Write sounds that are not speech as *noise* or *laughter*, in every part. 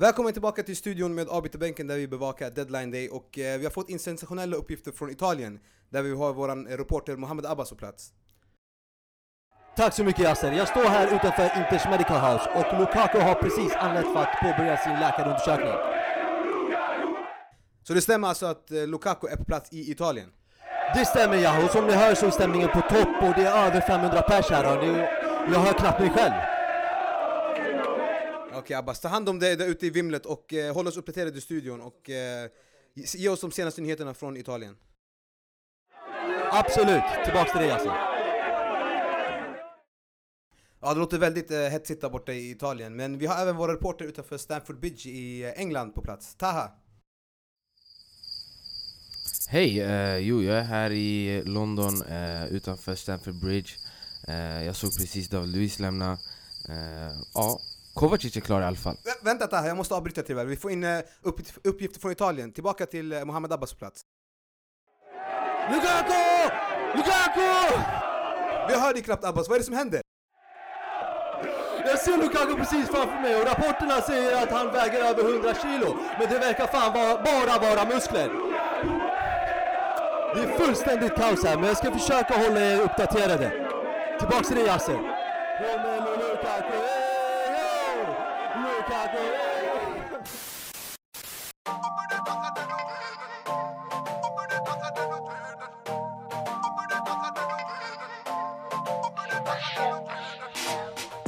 Välkommen tillbaka till studion med avbytarbänken där vi bevakar deadline day och eh, vi har fått in sensationella uppgifter från Italien där vi har våran eh, reporter Mohammed Abbas på plats. Tack så mycket Yasser. Jag står här utanför Inters Medical House och Lukaku har precis anlänt för att påbörja sin läkarundersökning. Så det stämmer alltså att eh, Lukaku är på plats i Italien? Det stämmer ja, och som ni hör så är stämningen på topp och det är över 500 pers här och jag hör knappt mig själv. Okej Abbas, ta hand om dig där ute i vimlet och eh, håll oss uppdaterade i studion och eh, ge oss de senaste nyheterna från Italien. Absolut, tillbaks till dig Yasser. Ja, det låter väldigt eh, hetsigt där borta i Italien, men vi har även våra reporter utanför Stamford Bridge i eh, England på plats. Taha! Hej! Eh, jo, jag är här i London eh, utanför Stamford Bridge. Eh, jag såg precis David Luiz lämna. Eh, ja, Kovacic är klar i alla fall. Vä- vänta Taha, jag måste avbryta tyvärr. Vi får in eh, upp, uppgifter från Italien. Tillbaka till eh, Mohammed Abbas plats. Lukaku! Lukaku! Vi hör dig knappt Abbas, vad är det som händer? Jag ser Lukaku precis framför mig och rapporterna säger att han väger över 100 kilo. Men det verkar fan vara, bara vara muskler. Det är fullständigt kaos här, men jag ska försöka hålla er uppdaterade. Tillbaks till dig Yasser. Lukaku, hey!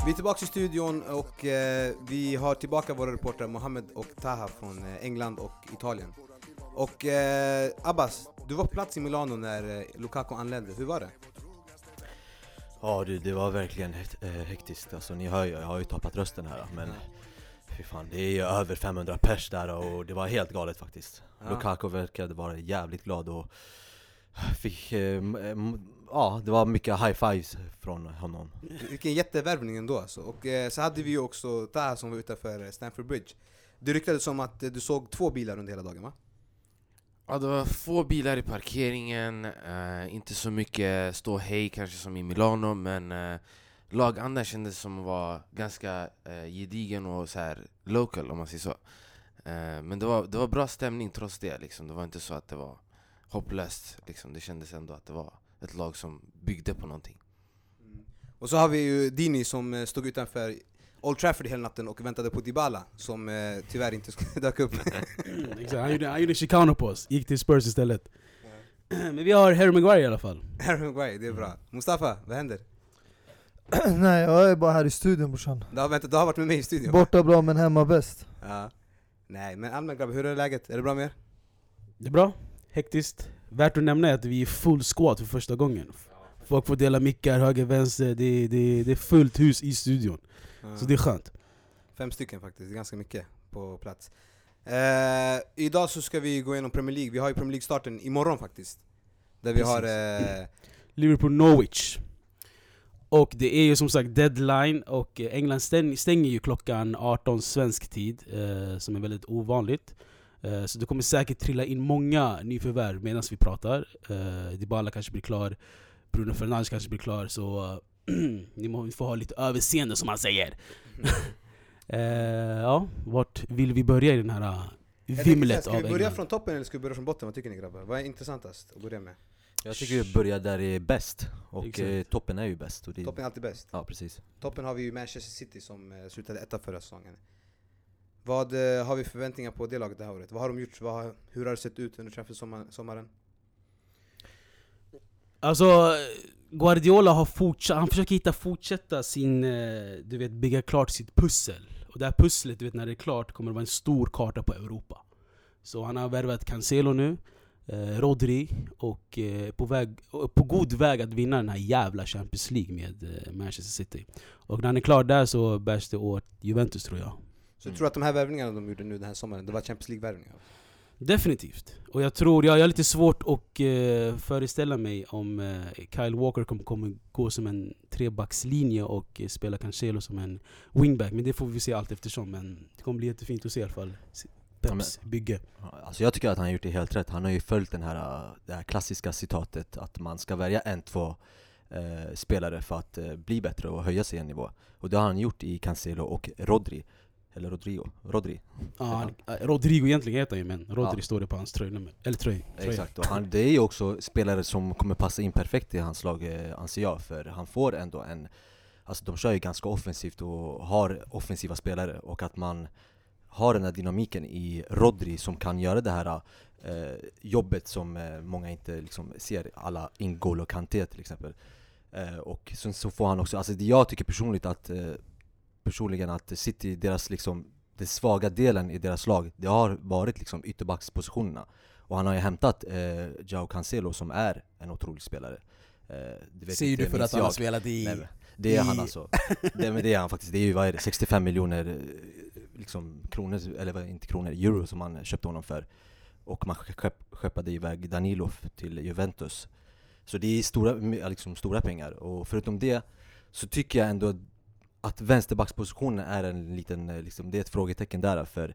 Vi är tillbaka i studion och eh, vi har tillbaka våra reportrar Mohammed och Taha från eh, England och Italien. Och eh, Abbas, du var på plats i Milano när eh, Lukaku anlände, hur var det? Ja det, det var verkligen hekt- eh, hektiskt, alltså ni hör ju, jag har ju tappat rösten här men Fy fan, det är ju över 500 pers där och det var helt galet faktiskt Ja. Lukaku verkade vara jävligt glad och fick, eh, m- m- ja det var mycket high fives från honom Vilken jättevärvning ändå alltså. Och eh, så hade vi ju också Taha som var utanför eh, Stamford Bridge. Det ryktades om att eh, du såg två bilar under hela dagen va? Ja, det var få bilar i parkeringen, eh, inte så mycket stå hej kanske som i Milano, men eh, lagandan kändes som vara ganska eh, gedigen och så här local om man säger så. Eh, men det var, det var bra stämning trots det, liksom. det var inte så att det var hopplöst. Liksom. Det kändes ändå att det var ett lag som byggde på någonting. Och så har vi ju Dini som eh, stod utanför Old Trafford hela natten och väntade på Dybala som eh, tyvärr inte *laughs* dök upp. Exakt, han gjorde, han gjorde chicano på oss, gick till Spurs istället. *clears throat* Men vi har Harry Maguire i alla fall. Harry Maguire, det är bra. Mustafa, vad händer? *clears throat* Nej jag är bara här i studion brorsan. Du har, vänta, du har varit med mig i studion? Borta bra men hemma bäst. Ja. Nej men allmänt grabbar, hur är läget? Är det bra med er? Det är bra, hektiskt. Värt att nämna är att vi är full squad för första gången. Folk får dela mickar höger, vänster, det, det, det är fullt hus i studion. Ja. Så det är skönt. Fem stycken faktiskt, det är ganska mycket på plats. Eh, idag så ska vi gå igenom Premier League, vi har ju Premier League-starten imorgon faktiskt. Där vi Precis. har... Eh, Liverpool Norwich. Och det är ju som sagt deadline och eh, England stäng, stänger ju klockan 18 svensk tid, eh, som är väldigt ovanligt. Eh, så det kommer säkert trilla in många nyförvärv medan vi pratar. Eh, Dybala kanske blir klar, Bruno Fernandes kanske blir klar, så *clears throat* ni får ha lite överseende som man säger. *laughs* eh, ja, vart vill vi börja i den här eh, jag tänker så här, vimlet ska av vi börja England? från toppen eller ska vi börja från botten? Vad tycker ni grabbar? Vad är intressantast att börja med? Jag tycker vi börjar där det är bäst, och Exakt. eh, toppen är ju bäst och det, Toppen är alltid bäst. Ja precis Toppen har vi ju Manchester City som eh, slutade etta förra säsongen. Vad eh, har vi förväntningar på det laget det här året? Vad har de gjort? Vad har, hur har det sett ut under transfersommaren? Alltså, Guardiola har fortsatt, han försöker hitta, fortsätta sin, du vet, bygga klart sitt pussel. Och det här pusslet, du vet, när det är klart kommer det vara en stor karta på Europa. Så han har värvat Cancelo nu, Rodri, och eh, på, väg, och på god väg att vinna den här jävla Champions League med eh, Manchester City. Och när han är klar där så bärs det åt Juventus tror jag. Så jag tror att de här värvningarna de gjorde nu den här sommaren, det var Champions League-värvningar? Definitivt. Och jag tror, jag, jag har lite svårt att eh, föreställa mig om eh, Kyle Walker kommer, kommer gå som en trebackslinje och eh, spela Cancelo som en wingback. Men det får vi se allt eftersom. Men det kommer bli jättefint att se i alla fall. Peps bygge. Ja, Alltså jag tycker att han har gjort det helt rätt, han har ju följt den här, äh, det här klassiska citatet att man ska välja en, två eh, spelare för att eh, bli bättre och höja sig en nivå Och det har han gjort i Cancelo och Rodri Eller Rodrigo, Rodri. Ja, han, Rodrigo egentligen heter han ju men Rodri Ja. står det på hans tröjnummer. Eller tröj. tröja. Exakt, och han, det är ju också spelare som kommer passa in perfekt i hans lag eh, anser jag, för han får ändå en Alltså de kör ju ganska offensivt och har offensiva spelare och att man har den här dynamiken i Rodri som kan göra det här eh, jobbet som eh, många inte liksom ser, alla Ingolo Kanté till exempel eh, Och sen så får han också, alltså det jag tycker personligt att eh, Personligen att City, deras liksom Den svaga delen i deras lag, det har varit liksom ytterbackspositionerna och han har ju hämtat eh, Joao Cancelo som är en otrolig spelare eh, det Säger inte du för att han har spelat i... Nej, det är han i- alltså. Det, men det är han faktiskt. Det är ju vad är det, 65 miljoner liksom, kronor, eller inte kronor, euro som man köpte honom för. Och man skepp, skeppade iväg Danilo f- till Juventus. Så det är stora, liksom, stora pengar. Och förutom det så tycker jag ändå att vänsterbackspositionen är en liten, eh, liksom, det är ett frågetecken där för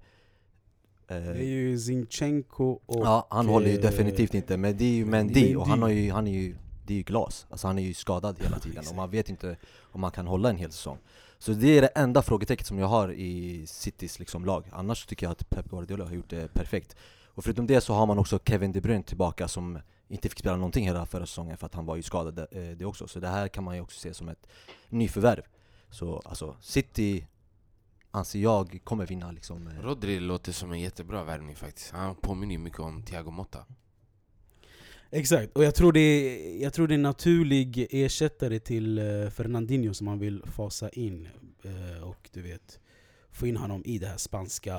eh, Det är ju Zinchenko och... Ja, han håller ju eh, definitivt inte, men det är ju Mendy, och han, har ju, han är ju, det är ju glas, alltså han är ju skadad hela tiden och man vet inte om man kan hålla en hel säsong så det är det enda frågetecknet som jag har i Citys liksom lag, annars tycker jag att Pep Guardiola har gjort det perfekt. Och förutom det så har man också Kevin De Bruyne tillbaka som inte fick spela någonting hela förra säsongen för att han var ju skadad eh, det också. Så det här kan man ju också se som ett nyförvärv. Så alltså, City anser jag kommer vinna liksom eh, Rodri låter som en jättebra värvning faktiskt. Han påminner ju mycket om Thiago Motta. Exakt, och jag tror, det är, jag tror det är en naturlig ersättare till uh, Fernandinho som man vill fasa in. eh, och du vet, få in honom i det här spanska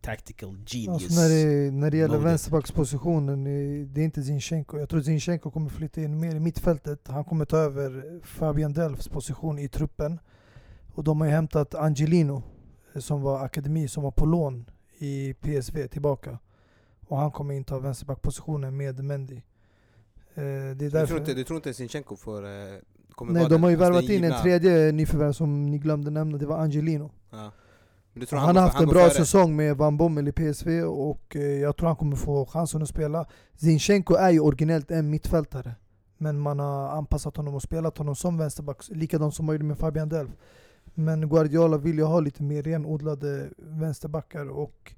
tactical genius. Alltså när, det, när det gäller vänsterbackspositionen, eh, det är inte Zinchenko. Jag tror Zinchenko kommer flytta in mer i mittfältet. Han kommer ta över Fabian Delfs position i truppen. Och de har ju hämtat Angelino, eh, som var akademi, som var på lån i PSV tillbaka. Och han kommer inta vänsterbackpositionen med Mendy. Eh, Det är Du tror inte, du tror inte Zinchenko får, eh, kommer Nej, de har ju värvat in en tredje nyförvärv som ni glömde nämna, det var Angelino. Ja. Han, går- har haft en går bra säsong med Van Bommel i PSV och eh, jag tror han kommer få chansen att spela. Zinchenko är ju originellt en mittfältare. Men man har anpassat honom och spelat honom som vänsterback, likadant som man gjorde med Fabian Delf. Men Guardiola vill ju ha lite mer renodlade vänsterbackar och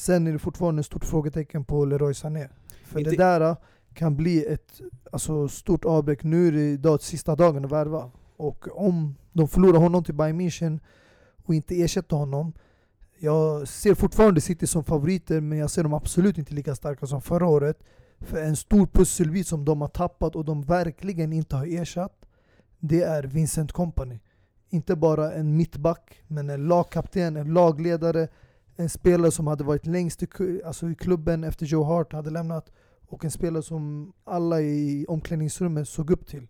sen är det fortfarande ett stort frågetecken på Leroy Sané. För Inte- det där kan bli ett alltså, stort avbräck. Nu är det idag sista dagen att värva. Och om de förlorar honom till Bayern München och inte ersätter honom. Jag ser fortfarande City som favoriter men jag ser dem absolut inte lika starka som förra året. För en stor pusselbit som de har tappat och de verkligen inte har ersatt det är Vincent Kompany. Inte bara en mittback men en lagkapten, en lagledare, en spelare som hade varit längst i, alltså i klubben efter Joe Hart hade lämnat och en spelare som alla i omklädningsrummet såg upp till.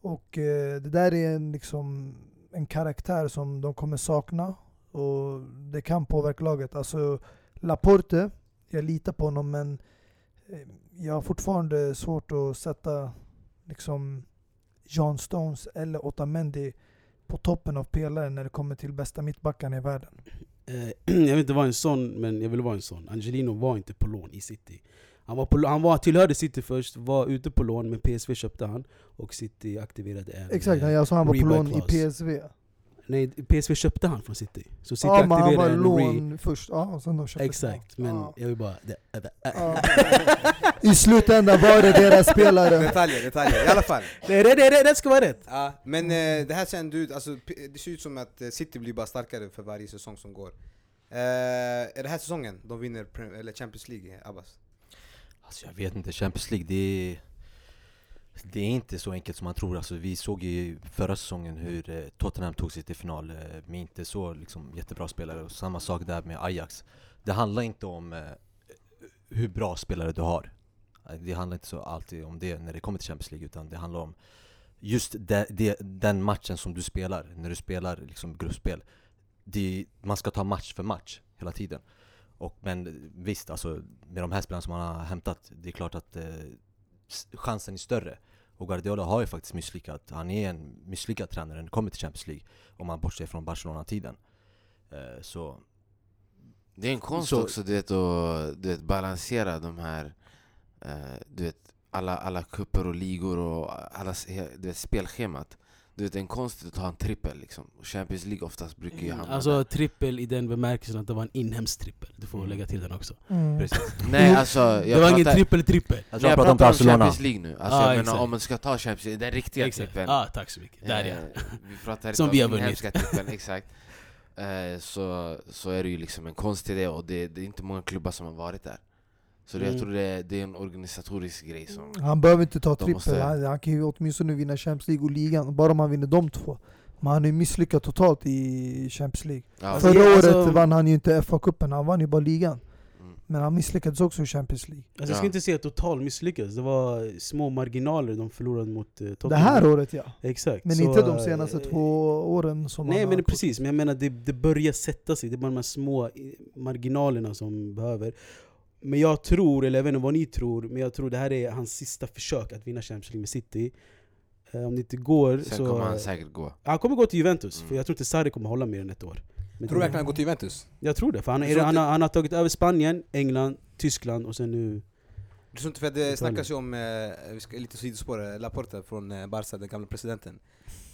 Och eh, det där är en, liksom, en karaktär som de kommer sakna och det kan påverka laget. Alltså Laporte, jag litar på honom men eh, jag har fortfarande svårt att sätta liksom John Stones eller Otamendi på toppen av pelaren när det kommer till bästa mittbackarna i världen. Eh, *clears throat* jag vill inte vara en sån, men jag vill vara en sån. Angelino var inte på lån i City. Han, var på, han var, tillhörde City först, var ute på lån, men PSV köpte han och City aktiverade en... Exakt, alltså han var på lån i. PSV. Nej, PSV köpte han från City. Så City Ja men han var lån först, ja, och sen de köpte Exakt, men Ja. jag vill bara... det- äh, äh. Ja. I slutändan var det deras spelare. Detaljer, detaljer. I alla fall. Det, det, det, det ska vara rätt! Ja, men eh, det här ser ändå ut, alltså, det ser ut som att eh, City blir bara starkare för varje säsong som går. Eh, är det här säsongen de vinner eller Champions League, Abbas? Alltså jag vet inte, Champions League det är, det är inte så enkelt som man tror. Alltså, vi såg ju förra säsongen hur eh, Tottenham tog sig till final eh, med inte så liksom, jättebra spelare. Och samma sak där med Ajax. Det handlar inte om eh, hur bra spelare du har. Det handlar inte så alltid om det när det kommer till Champions League utan det handlar om just de, de, den matchen som du spelar, när du spelar liksom gruppspel. Det, man ska ta match för match hela tiden. Och, men visst, alltså, med de här spelarna som man har hämtat, det är klart att eh, chansen är större. Och Guardiola har ju faktiskt misslyckats. Han är en misslyckad tränare när det kommer till Champions League. Om man bortser från Barcelona-tiden. Eh, så Det är en konst Så- också du vet, att du vet, balansera de här eh, du vet, alla, alla kupper och ligor och alla, du vet, spelschemat. Du vet, det är konstigt att ha en trippel liksom. Champions League oftast brukar ju hamna Alltså där. trippel i den bemärkelsen att det var en inhemsk trippel. Du får Mm. lägga till den också. Mm. Precis. Nej alltså, jag det var ingen trippel-trippel. Jag tror han pratar om Barcelona. Champions League nu. Alltså, Ah, jag menar, om man ska ta Champions League, den riktiga Exakt. trippeln. Ah, tack så mycket. Där ja. Eh, vi pratar Som vi om har den vunnit. trippeln, exakt. Eh, så, så är det ju liksom en konstig idé och det, det är inte många klubbar som har varit där. Så det, jag Mm. tror det, det är en organisatorisk grej som... Han behöver inte ta trippel, måste- han, han kan ju åtminstone vinna Champions League och ligan, bara om han vinner de två. Men han är ju misslyckad totalt i Champions League. Ja. Alltså, Förra ja, året alltså- vann han ju inte FA-cupen, han vann ju bara ligan. Mm. Men han misslyckades också i Champions League. Alltså, jag ska Ja. inte säga total misslyckades, det var små marginaler de förlorade mot Det Tottenham. här året ja. Exakt. Men Så, inte de eh, senaste två åren som Nej men precis, men jag menar det, det börjar sätta sig, det är bara de här små eh, marginalerna som behöver Men jag tror, eller jag vet inte vad ni tror, men jag tror det här är hans sista försök att vinna Champions League med City Eh, Om det inte går Sen så... kommer han säkert gå. han kommer gå till Juventus, för Mm. jag tror inte Sarri kommer hålla mer än ett år Men Tror du verkligen han går till Juventus? Jag tror det, för han, är, han, har, han har tagit över Spanien, England, Tyskland och sen nu... Du tror inte för att det snackas ju om, eh, vi ska lite sidospår, eh, Laporta från eh, Barca, den gamla presidenten.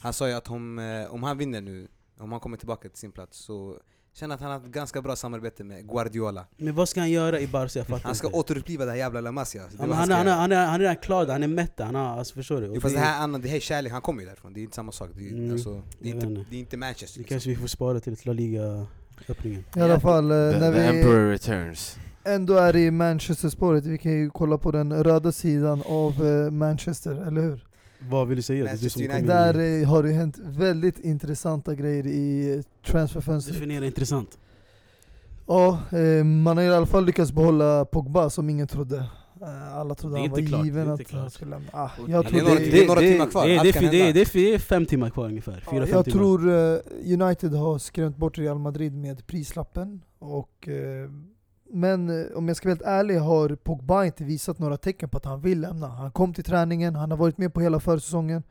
Han sa ju att om, eh, om han vinner nu, om han kommer tillbaka till sin plats, så känner att han har ett ganska bra samarbete med Guardiola. Men vad ska han göra i Barca? Jag fattar Han ska inte. återuppliva det här jävla La Masia. Det han han, han, han, är, han är redan klar där, han är mätt där, han har, alltså, förstår du? Jo, Och fast det det- här, annan, det här är kärlek, han kommer ju därifrån, det är inte samma sak. Det är, Mm, alltså, det är, inte, det är inte Manchester Det liksom. kanske vi får spara till La Liga-öppningen I alla fall, eh, The, när the vi Emperor returns. ändå är i Manchester-spåret, vi kan ju kolla på den röda sidan av eh, Manchester, eller hur? Vad vill du säga? Manchester United. Där eh, har det hänt väldigt intressanta grejer i eh, transferfönstret. Definiera intressant Ja, eh, man har i alla fall lyckats behålla Pogba som ingen trodde. Alla trodde han var klart, given att klart. han skulle lämna. Ah, Och jag Det är några, det, det är några timmar kvar, det, det, det, det, det är fem timmar kvar ungefär, fyra, Ja, fem jag timmar tror United har skrämt bort Real Madrid med prislappen. Och, men eh, om jag ska vara helt ärlig har Pogba inte visat några tecken på att han vill lämna. Han kom till träningen, han har varit med på hela försäsongen.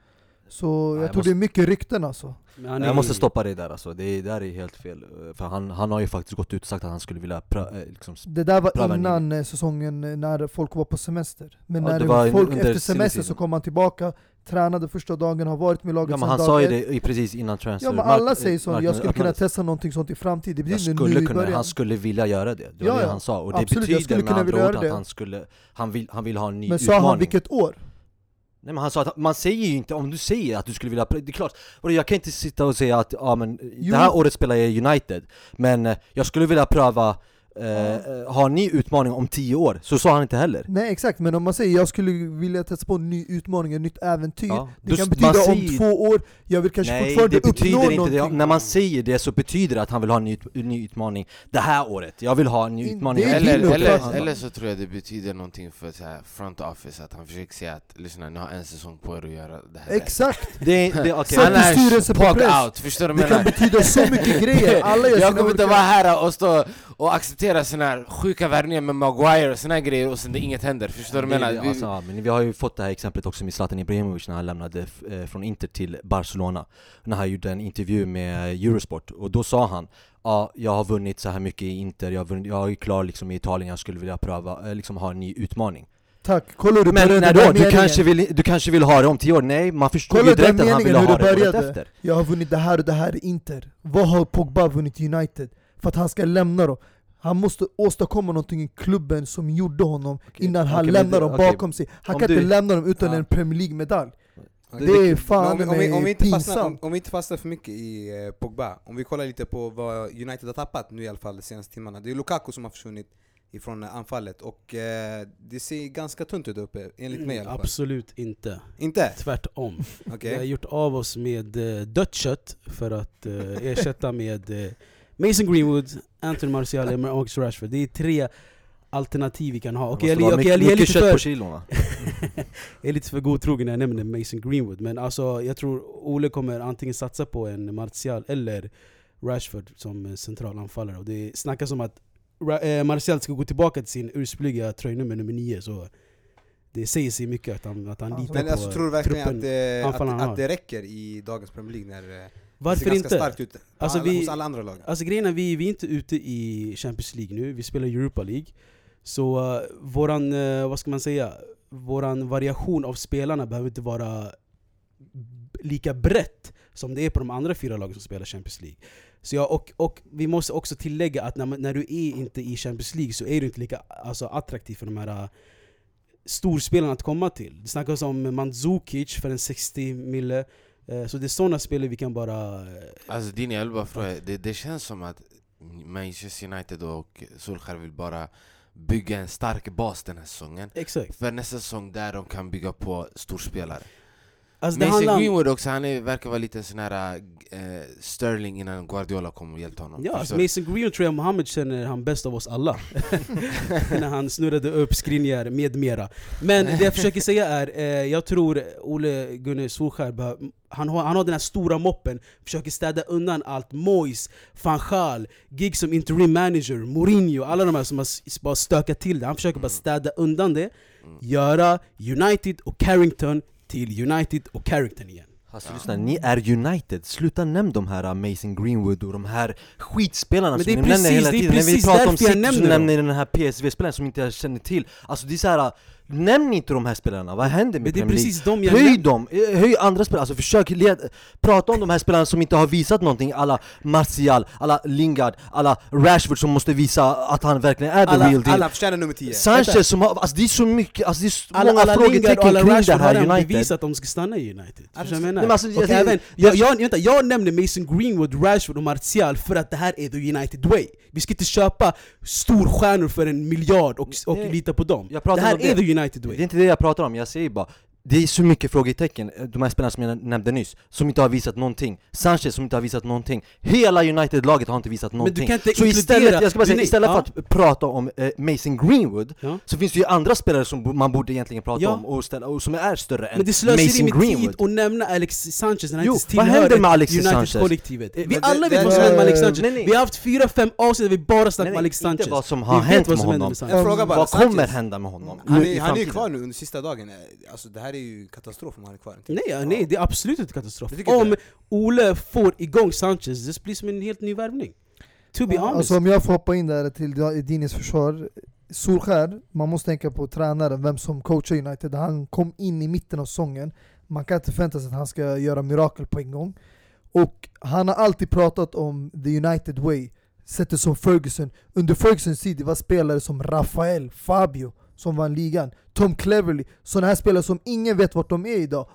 Så jag, jag tror måste- det är mycket rykten alltså. Är- Jag måste stoppa dig där alltså, det, där är helt fel. Eh, För han, han har ju faktiskt gått ut och sagt att han skulle vilja prö- eh, liksom, Det där var Pröva innan säsongen när folk var på semester. Men Ja, när det var folk under efter semester så kom han tillbaka, tränade första dagen, har varit med laget Ja men han sa ju det i- precis innan transfer Ja men mark- alla eh, säger så, jag marknaden skulle kunna testa någonting sånt i framtiden. Det Jag betyder nu skulle i kunna, början. han skulle vilja göra det, det var Ja, det han sa. Och det Absolut, jag betyder med kunna andra ord att han skulle, han vill, han vill ha en ny Men sa utmaning. han vilket år? Nej men han sa att man säger ju inte, om du säger att du skulle vilja, det är klart, och jag kan inte sitta och säga att ja, men, Jo. det här året spelar jag i United, men eh, jag skulle vilja pröva, eh, eh, ha en ny utmaning om tio år, så sa han inte heller. Nej exakt, men om man säger jag skulle vilja testa på en ny utmaning, ett nytt äventyr Ja. Det Du- kan betyda säger- om två år, jag vill kanske Nej fortfarande det betyder uppnå inte det, någonting när man säger det så betyder det att han vill ha en ny, ny utmaning det här året, jag vill ha en ny In- utmaning det Eller, eller, eller så tror jag det betyder någonting för så här front office, att han försöker säga att lyssna ni har en säsong på er att göra det här Exakt! Det, det. Sätt Annars, pog press. out, förstår du Det vad kan jag menar? betyda så mycket *laughs* grejer, alla Jag kommer inte vara här och stå och acceptera såna här sjuka värvningar med Maguire och såna här grejer och sen det inget händer, förstår du vad jag menar? Vi- alltså, ja, men vi har ju fått det här exemplet också med Zlatan Ibrahimovic när han lämnade eh, från Inter till Barcelona. När han gjorde en intervju med Eurosport, och då sa han Ja, jag har vunnit så här mycket i Inter, jag, har vunnit, jag är klar liksom i Italien, jag skulle vilja pröva, eh, liksom ha en ny utmaning. Tack, kollar du Men när då? Du kanske, vill, du kanske vill ha det om tio år? Nej, man förstod Kolla ju direkt att han ville ha det året efter. Jag har vunnit det här och det här i Inter. Vad har Pogba vunnit i United? För att han ska lämna då han måste åstadkomma någonting i klubben som gjorde honom innan han men lämnar det- dem okej. bakom sig Han Om kan du- inte lämna dem utan Ja. en Premier League-medalj Okej. Det är fan om, vi, om, vi, om, vi inte fastnar, om, om vi inte fastnar för mycket i eh, Pogba, om vi kollar lite på vad United har tappat nu i alla fall de senaste timmarna. Det är Lukaku som har försvunnit ifrån eh, anfallet och eh, det ser ganska tunt ut uppe, enligt mig i alla fall. Absolut inte, Inte? tvärtom Okej. Vi har gjort av oss med eh, dött kött för att eh, ersätta med eh, Mason Greenwood, Anthony Martial och Marcus Rashford Det är tre alternativ vi kan ha. Måste jag, okej, jag, jag, är lite kött på för, kilon va? *laughs* jag är lite för godtrogen när jag nämner Mason Greenwood Men alltså, jag tror Ole kommer antingen satsa på en Martial eller Rashford som eh, centralanfallare Och det snackas om att eh, Martial ska gå tillbaka till sin ursprungliga tröjnummer nummer 9 så det säger sig mycket att han, att han litar Men på alltså, tror du verkligen truppen. att, det- anfallarna att, att det räcker i dagens Premier League när eh, det Varför ser ganska inte? starkt ut Alltså, alla, vi- hos alla andra lag? Alltså grejen är, vi, vi är inte ute i Champions League nu, vi spelar Europa League Så uh, våran, eh, vad ska man säga, våran variation av spelarna behöver inte vara lika brett som det är på de andra fyra lagen som spelar Champions League. Så jag, och, och vi måste också tillägga att när, när du är inte i Champions League så är du inte lika alltså, attraktiv för de här uh, storspelarna att komma till. Det snackas om Mandzukic för en 60 mille, eh, så det är sådana spelare vi kan bara... eh, Alltså din jag vill bara fråga, det, det känns som att Manchester United och Solskjaer vill bara bygga en stark bas den här säsongen. Exakt. För nästa säsong där de kan bygga på storspelare Alltså, Mason handlar Greenwood också, han är, verkar vara lite sån här eh, Sterling innan Guardiola kom och hjälpte honom Ja, alltså? Mason Greenwood tror jag Mohammed känner han bäst av oss alla. *laughs* *laughs* När han snurrade upp Skriniar med mera. Men det jag försöker säga är, eh, jag tror Ole Gunnar Solskjaer, han har, han har den här stora moppen, försöker städa undan allt. Moyes, van Gaal, gig som interim manager, Mourinho, alla de här som har bara stökat till det. Han försöker bara städa undan det, göra United och Carrington till United och Carrington igen. Alltså lyssna, ni är United, sluta nämn de här Mason Greenwood och de här skitspelarna Men som ni nämner precis- hela det är tiden. När vi precis pratar om därför jag City så nämner nämner ni den här PSV-spelaren som inte jag känner till. Alltså det är såhär, nämn inte de här spelarna, vad händer med det Premier League? de Höj dem, eh, höj andra spelare, alltså försök led, prata om de här spelarna som inte har visat någonting alla Martial, alla Lingard, alla Rashford som måste visa att han verkligen är the Alla, real deal alla förtjänar nummer 10 Sanchez som har, alltså det är så mycket, alltså det är så alla, många alla frågetecken alla kring det Rashford har här United bevisat att de ska stanna i United. Jag menar? Alltså, jag- även, jag- jag, jag, vänta, jag nämner Mason Greenwood, Rashford och Martial för att det här är the United way. Vi ska inte köpa storstjärnor för en miljard och, och lita på dem. Det här är det. the United Det way. är inte det jag pratar om, jag säger bara det är så mycket frågetecken, eh, de här spelarna som jag nämnde nyss, som inte har visat någonting Sanchez som inte har visat någonting Hela United-laget har inte visat Men någonting du kan inte Så istället, jag ska bara säga, istället ja. för att prata om eh, Mason Greenwood Ja. Så finns det ju andra spelare som man borde egentligen prata Ja. om och, ställa, och som är större än Men det slösar Mason med tid Greenwood att nämna Alex Sanchez när han Jo, inte vad händer med Alexis Sanchez? United-kollektivet. Eh, Vi men alla det- vet det- vad som händer med Alex Eh, Sanchez. nej, nej. Vi har haft fyra, fem avsnitt där vi bara om nej, Alex inte Sanchez. vad som Vi har vet hänt vad med honom med Vad kommer hända med honom Han är, ju kvar nu under sista dagen, Eh, alltså det här är ju katastrof om han är kvar. Nej, ja, nej, det är absolut inte katastrof. Om. Ole får igång Sanchez, det blir som en helt ny värvning. To be Ja, honest. Alltså om jag får hoppa in där till Dinis försvar Solskär, man måste tänka på tränaren, vem som coachar United Han kom in i mitten av säsongen Man kan inte förvänta sig att han ska göra mirakel på en gång Och han har alltid pratat om the United way Sättet som Ferguson Under Fergusons tid, det var spelare som Rafael, Fabio Som vann ligan. Tom Cleverley, sådana här spelare som ingen vet vart de är idag.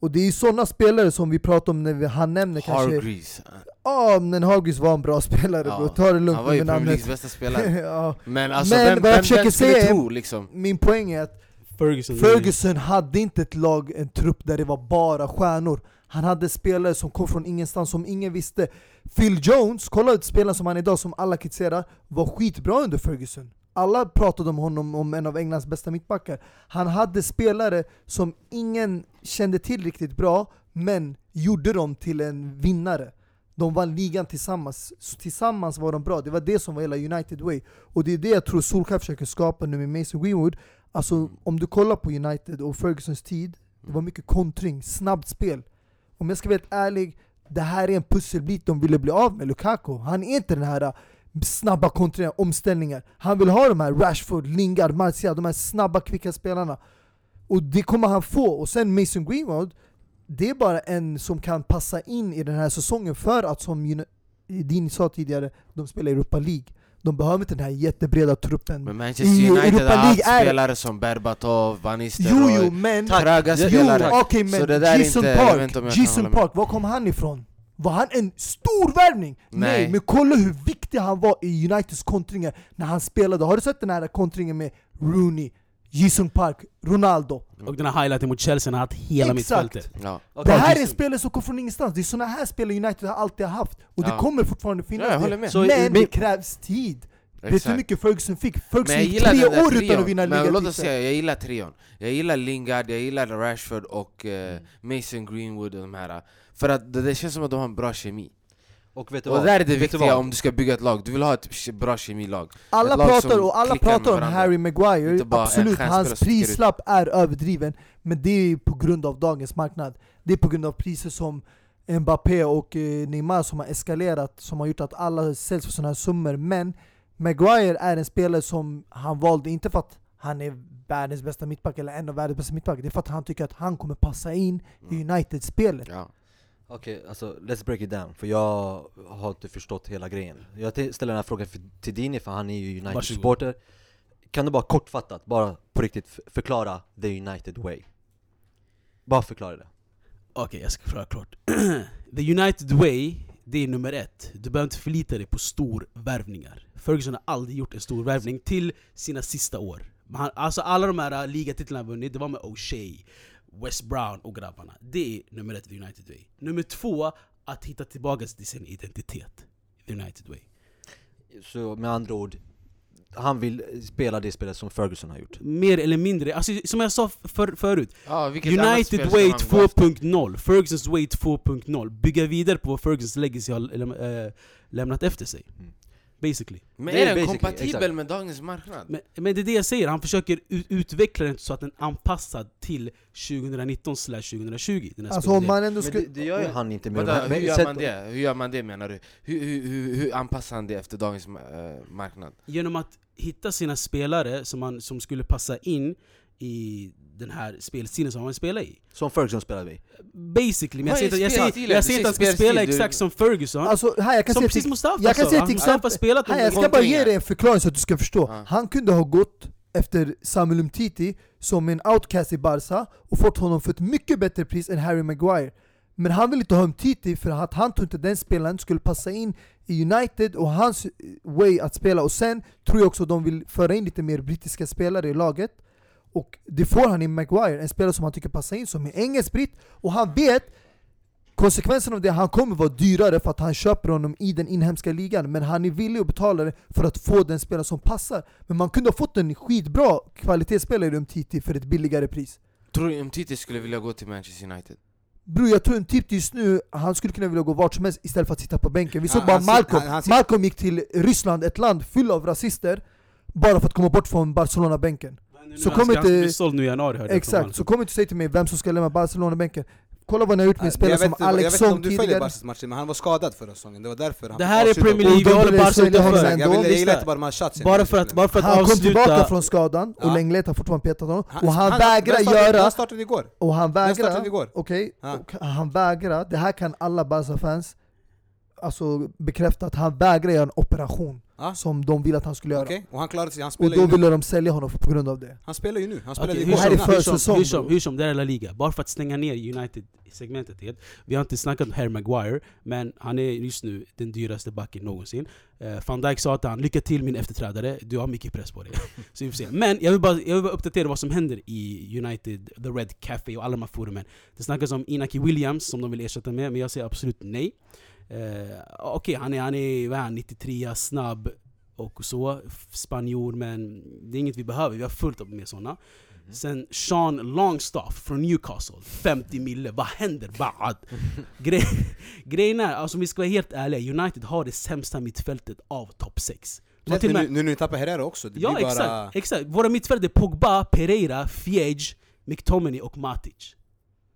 Och det är ju sådana spelare som vi pratar om när vi, han nämner kanske Hargreaves. Ja men Hargreaves var en bra spelare Ja, bro, ta det lugnt Han var ju Premier Leagues bästa spelare. *laughs* Ja. Men alltså Men vem, vad jag vem, försöker vem skulle säga tro liksom? Min poäng är att Ferguson. Ferguson hade inte ett lag, en trupp där det var bara stjärnor. Han hade spelare som kom från ingenstans, som ingen visste. Phil Jones, kolla spelaren som han är idag, som alla kritiserar Var skitbra under Ferguson alla pratade om honom om en av Englands bästa mittbackar. Han hade spelare som ingen kände till riktigt bra Men gjorde dem till en vinnare. De vann ligan tillsammans, Så tillsammans var de bra, det var det som var hela United way. Och det är det jag tror Solskjaer försöker skapa nu med Mason Greenwood. Alltså om du kollar på United och Fergusons tid, det var mycket kontring, snabbt spel. Om jag ska vara helt ärlig, det här är en pusselbit de ville bli av med Lukaku. Han är inte den här snabba kontringar, omställningar. Han vill ha de här Rashford, Lingard, Martial, de här snabba, kvicka spelarna. Och det kommer han få. Och sen Mason Greenwood, det är bara en som kan passa in i den här säsongen för att som Dini sa tidigare, de spelar Europa League. De behöver inte den här jättebreda truppen. Men Manchester United har haft spelare som Berbatov, Van Jo Nistelrooy jo men... Tröga Jo spelare okej Så men det där är Jason inte- jag vet Park, inte om jag Jason. Park, var kom han ifrån? Var han en stor värvning? Nej. Nej. men kolla hur viktig han var i Uniteds kontringar när han spelade. Har du sett den här kontringen med Rooney, Jason Park, Ronaldo? Och den här highlighten mot Chelsea, han har haft hela Exakt. mittfältet. ja. Det här är spelare som kom från ingenstans, det är såna här spelare United har alltid haft Och det Ja. kommer fortfarande finnas Ja, jag håller det. Så- Men det krävs tid! Vet du hur mycket Ferguson fick? Ferguson gick gillar tre år utan trion. att vinna Men låt oss ligatiteln säga, jag gillar trion. Jag gillar Lingard, jag gillar Rashford och eh, Mason Greenwood och de här. För att det, det känns som att de har en bra kemi. Och vet du Och där är det viktiga om du ska bygga ett lag, du vill ha ett bra kemilag. Alla Ett lag pratar, och alla pratar om. Harry Maguire, absolut, hans prislapp är överdriven. Men det är på grund av dagens marknad. Det är på grund av priser som Mbappé och eh, Neymar som har eskalerat Som har gjort att alla säljs för sådana här summor. Men Maguire är en spelare som han valde, inte för att han är världens bästa mittback, eller en av världens bästa mittbackar. Det är för att han tycker att han kommer passa in i Mm. United-spelet. Ja. Okej, alltså let's break it down, för jag har inte förstått hela grejen Jag ställer den här frågan för, till Dini, för han är ju. United-supporter Kan du bara kortfattat, bara på riktigt förklara the United way? Bara förklara det Okej, jag ska förklara klart. *clears throat* The United Way, det är nummer ett. Du behöver inte förlita dig på storvärvningar. Ferguson har aldrig gjort en stor värvning till sina sista år. Han, alltså alla de här äh, ligatitlarna han vunnit, det var med O'Shea, West Brown och grabbarna. Det är nummer ett, The United Way. Nummer två, att hitta tillbaka till sin identitet. The United Way. Så med andra ord, han vill spela det spelet som Ferguson har gjort Mer eller mindre, alltså, som jag sa för, förut, annat United Way ska man gå efter? 2.0, Fergusons Way 2.0 Bygga vidare på vad Fergusons legacy har läm- äh, lämnat efter sig Mm. Basically Men Det är är den kompatibel exakt. med dagens marknad? men, men det är det jag säger, han försöker ut- utveckla den så att den är anpassad till 2019 2020 den här Alltså om man ändå Men skulle... det, det gör ju han inte med här- hur men gör sätt- man det? Hur gör man det menar du? Hur, hur, hur, hur anpassar han det efter dagens eh, marknad? Genom att hitta sina spelare som, man, som skulle passa in i den här spelstilen som han spelar i. Som Ferguson spelade i Basically, men jag säger jag säger, jag säger inte att han ska spela exakt som Ferguson. Alltså här, jag kan Som precis Mustafa jag kan sa, han, har spelat här, jag ska bara ge dig en förklaring så att du ska förstå. Han kunde ha gått efter Samuel Umtiti som en outcast i Barca och fått honom för ett mycket bättre pris än Harry Maguire. Men han vill inte ha Umtiti för att han tror inte den spelaren skulle passa in i United och hans eh, way att spela. Och sen tror jag också de vill föra in lite mer brittiska spelare i laget. Och det får han i Maguire, en spelare som han tycker passar in, som är engelsk-britt. Och han vet konsekvensen av det, han kommer vara dyrare för att han köper honom i den inhemska ligan. Men han är villig att betala det för att få den spelare som passar. Men man kunde ha fått en skitbra kvalitetsspelare i Umtiti för ett billigare pris. Tror du Umtiti skulle vilja gå till Manchester United? Bror jag tror en tipp just nu, han skulle kunna vilja gå vart som helst istället för att sitta på bänken. Vi såg Han- bara Malcolm, han- han Malcolm gick till Ryssland, ett land fullt av rasister, bara för att komma bort från Barcelona-bänken. Så han såld nu i januari hörde Exakt, kom inte säga till mig vem som ska lämna Barcelona-bänken. Kolla vad ni har gjort med en spelare jag, som vet, jag Alex vet inte om Song du följer tidigare. Barcas matcher, men han var skadad förra säsongen, det var därför han Det här är Premier League, vi håller Barca utanför. Jag vill- jag gillar inte bara de Bara för att, bara för att Han kom avsluta tillbaka från skadan, och Ja. Lenglet har fortfarande petat honom. Och han, han- vägrar göra... Han startade igår Och han Jag startade vägrar, igår. okej, han vägrar, det här kan alla Barca-fans alltså bekräfta att han vägrar göra en operation Ja. som de vill att han skulle göra. Okej, och han klarade sig, han Och spelar då nu ville de sälja honom på grund av det. Han spelar ju nu, han Okej, igår hur som, hur som, hur som, hur som, det är La Liga. Bara för att stänga ner United-segmentet helt. Vi har inte snackat om Harry Maguire, men han är just nu den dyraste backen någonsin. Uh, Van Dijk sa till han, lycka till min efterträdare, du har mycket press på dig. *laughs* Så vi får se. Men jag vill, bara, jag vill bara uppdatera vad som händer i United, The Red Cafe och alla de här forumen. Det snackas om Inaki Williams som de vill ersätta med, men jag säger absolut nej. Uh, Okej, han är, han är, vad är han, 93, snabb och så, spanjor, men det är inget vi behöver, vi har fullt upp med sådana. Sen Sean Longstaff från Newcastle, 50 mille, vad händer? Bad. *laughs* Gre grejen är, alltså om vi ska vara helt ärliga, United har det sämsta mittfältet av topp 6. De har till och nu, med, nu när ni tappar Herrera också, det ja blir bara... exakt, exakt, våra mittfält är Pogba, Pereira, Fiege, McTominay och Matic.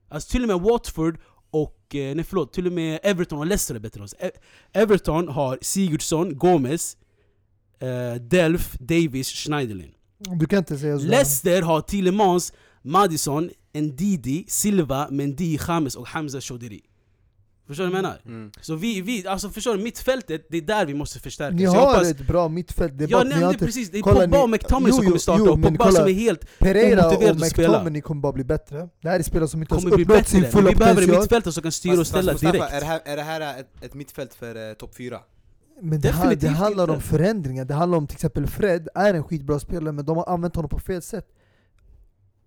Alltså till och med Watford och, eh, nej förlåt, till och med Everton och Leicester är bättre än oss. E- Everton har Sigurdsson, Gomez, eh, Delf, Davis, Schneiderlin. Du kan inte säga så. Leicester har Tillemans, Madison, Ndidi, Silva, Mendy, James och Hamza Chodiri. Förstår du vad jag menar? Mm. Så vi, vi, alltså förstår du, mittfältet, det är där vi måste förstärka. Ni har hoppas, ett bra mittfält, det är bara jag nämnde inte... precis, det är Pogba och McTominay jo, som kommer starta, jo, och Pogba kolla, som är helt Pereira och omotiverad att spela. McTominay kommer bara bli bättre. Det här är spelare som inte kommer ens bli uppnått bättre, sin fulla vi behöver en potential. mittfältare som kan styra och ställa Mustafa, direkt. Är det här, är det här ett, ett mittfält för eh, topp 4? Men det, här, det handlar om inte. förändringar, det handlar om till exempel Fred är en skitbra spelare men de har använt honom på fel sätt.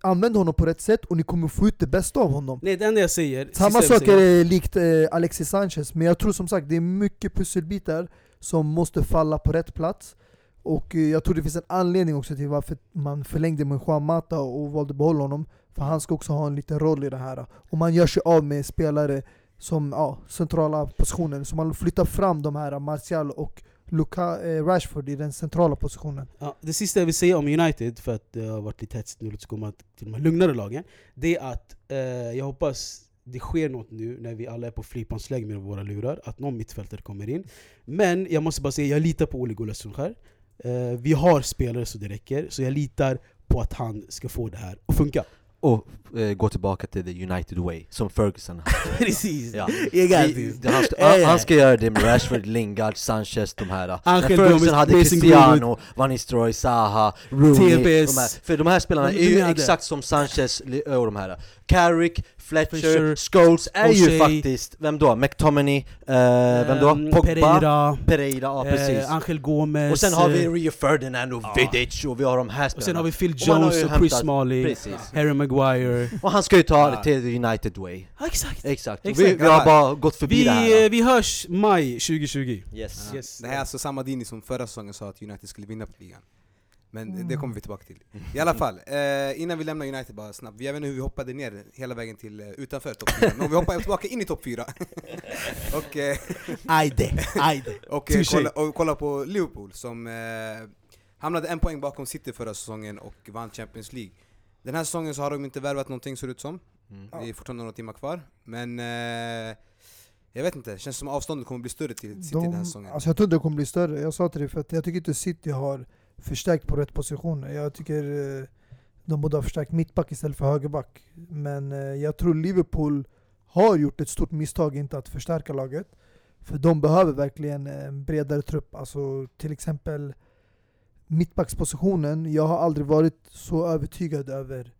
Använd honom på rätt sätt och ni kommer få ut det bästa av honom. Nej det enda jag säger, Samma sak är likt eh, Alexis Sanchez, men jag tror som sagt det är mycket pusselbitar som måste falla på rätt plats. Och eh, jag tror det finns en anledning också till varför man förlängde med Juan Mata och valde att behålla honom. För han ska också ha en liten roll i det här. Och man gör sig av med spelare som ja, centrala positioner. Så man flyttar fram de här, Martial och Luka, eh, Rashford i den centrala positionen. Ja, det sista jag vill säga om United, för att det har varit lite hetsigt nu, låt oss komma till de här lugnare lagen. Det är att eh, jag hoppas det sker något nu när vi alla är på flygplansläge med våra lurar, att någon mittfältare kommer in. Men jag måste bara säga, jag litar på Ole Gunnar Solskjaer. Eh, vi har spelare så det räcker, så jag litar på att han ska få det här att funka. Och eh, gå tillbaka till the United way, som Ferguson hade. *laughs* Precis! Ja. Gigantiskt! Han, ska, han, han ska göra det med Rashford, Lingard, Sanchez, de här När Angel Ferguson Gomez, hade Mason Cristiano, Van Nistelrooy, Zaha, Rooney TPS. de här, För de här spelarna är ju exakt som Sanchez och de här Carrick, Fletcher, Fletcher, Scholes är ju O'Shea. faktiskt, vem då? McTominay, eh, vem då? Ehm, Pogba, Pereira, Pereira, ja precis eh, Angel Gomez, Och sen har vi eh, Rio Ferdinand och ja. Vidic och vi har de här och sen spelarna har vi Phil Och Jones ju och Chris Smalling, Harry Maguire. Och han ska ju ta det Ja. till United way Ja, exakt! Exakt, och Exakt. Vi, vi har bara gått förbi det här Vi, eh, vi hörs maj 2020. Yes Ja. Yes. Det här är alltså samma Dini som förra säsongen sa att United skulle vinna på ligan. Men Mm. det kommer vi tillbaka till. I alla fall, eh, innan vi lämnar United bara snabbt. Jag vet inte hur vi hoppade ner hela vägen till eh, utanför topp 4. Men vi hoppar tillbaka in i topp 4. *laughs* och eh, Ajde, ajde. *laughs* och, eh, kolla, och kolla på Liverpool som eh, hamnade en poäng bakom City förra säsongen och vann Champions League. Den här säsongen så har de inte värvat någonting ser det ut som. Mm. Det är fortfarande några timmar kvar. Men eh, jag vet inte, känns som avståndet kommer bli större till City den här De, säsongen. alltså jag tror inte det kommer bli större, jag sa till dig för att jag tycker inte City har förstärkt på rätt positioner. Jag tycker eh, de borde ha förstärkt mittback istället för högerback. Men eh, jag tror Liverpool har gjort ett stort misstag inte att förstärka laget. För de behöver verkligen en bredare trupp. Alltså till exempel mittbackspositionen. Jag har aldrig varit så övertygad över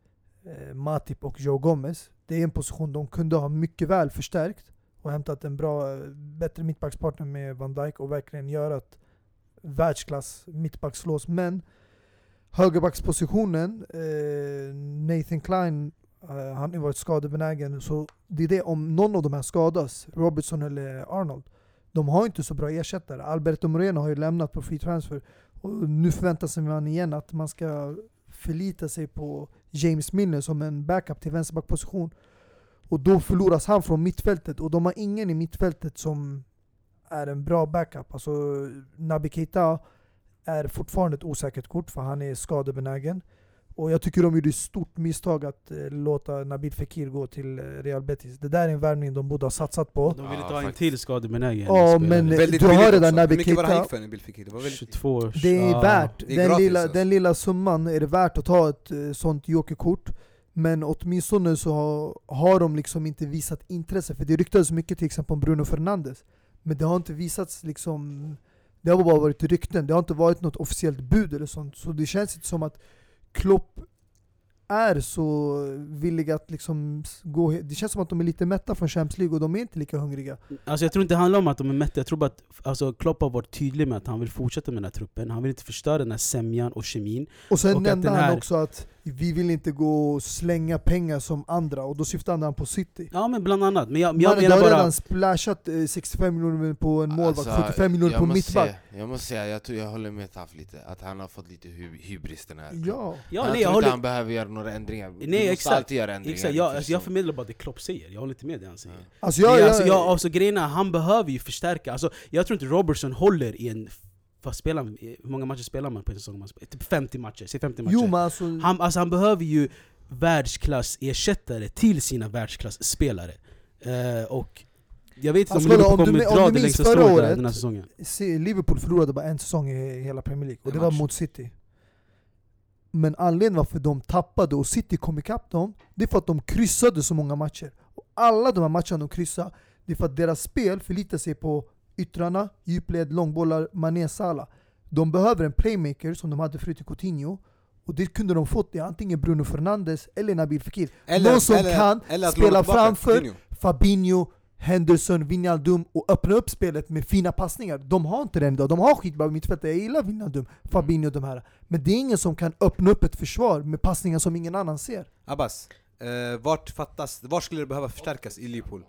eh, Matip och Joe Gomez. Det är en position de kunde ha mycket väl förstärkt och hämtat en bra, eh, bättre mittbackspartner med Van Dijk och verkligen göra att världsklass mittbackslås. Men högerbackspositionen, eh, Nathan Klein, eh, han har ju varit skadebenägen. Så det är det, om någon av de här skadas, Robertson eller Arnold, de har inte så bra ersättare. Alberto Moreno har ju lämnat på free transfer. Och nu förväntar sig man igen att man ska förlita sig på James Milner som en backup till vänsterbackposition. Och då förloras han från mittfältet och de har ingen i mittfältet som är en bra backup. Alltså Naby Keita är fortfarande ett osäkert kort för han är skadebenägen. Och jag tycker de gjorde ett stort misstag att eh, låta Nabil Fekir gå till eh, Real Betis. Det där är en värvning de borde ha satsat på. De ville Ja, ta en till skadebenägen Ja, men- Väldigt du har redan också. Naby Hur mycket var det Keita. han gick för Nabil Fekir? Det var väldigt 22 Det är ja. värt, Det är den, gratis lilla, alltså. den lilla summan är det värt att ta ett eh, sånt jokerkort. Men åtminstone så har, har de liksom inte visat intresse. För det ryktades mycket till exempel om Bruno Fernandes. Men det har inte visats liksom... Det har bara varit rykten, det har inte varit något officiellt bud eller sånt. Så det känns inte som att Klopp är så villiga att liksom gå... Det känns som att de är lite mätta från Champions League och de är inte lika hungriga. Alltså jag tror inte det handlar om att de är mätta, jag tror bara att alltså, Klopp har varit tydlig med att han vill fortsätta med den här truppen, han vill inte förstöra den här sämjan och kemin. Och sen Och att nämnde han också att vi vill inte gå och slänga pengar som andra, och då syftade han på City. Ja men bland annat, men jag, men Jag jag menar bara... redan splashat eh, 65 miljoner på en målvakt, Alltså, 75 miljoner jag på mittback. säga- Jag måste säga, jag, tror, jag håller med Taff lite, att han har fått lite hybris den här Ja. Ja, jag nej, tror jag inte håller, han behöver göra några ändringar, Vi Nej, måste exakt. alltid göra ändringar exakt, jag, alltså, jag förmedlar bara det Klopp säger, jag håller inte med det han säger. Alltså Jag, jag, jag, alltså, jag, alltså grejen är, han behöver ju förstärka, alltså, jag tror inte Robertson håller i en... Vad spelar, han- hur många matcher spelar man på en säsong? Man spelar, typ 50 matcher, säg 50 matcher. jo men alltså, Han, alltså, han behöver ju världsklass-ersättare till sina världsklass-spelare. Eh, och jag vet inte Alltså, om Liverpool kommer dra det längsta strået året- den här säsongen. se, Liverpool förlorade bara en säsong i hela Premier League, och En det var mot City. Men anledningen varför de tappade och City kom ikapp dem, det är för att de kryssade så många matcher. Och alla de här matcherna de kryssade, det är för att deras spel förlitar sig på yttrarna, djupled, långbollar, Mané, Salah. De behöver en playmaker som de hade förut i Coutinho, och det kunde de fått i antingen Bruno Fernandes eller Nabil Fekir. Någon som kan eller spela framför- Coutinho. Fabinho, Henderson, Wijnaldum och öppna upp spelet med fina passningar. De har inte den idag. De har skitbra mittfältare, jag gillar Wijnaldum, Fabinho och de här. Men det är ingen som kan öppna upp ett försvar med passningar som ingen annan ser. Abbas, eh, vart fattas, var skulle det behöva förstärkas i Liverpool?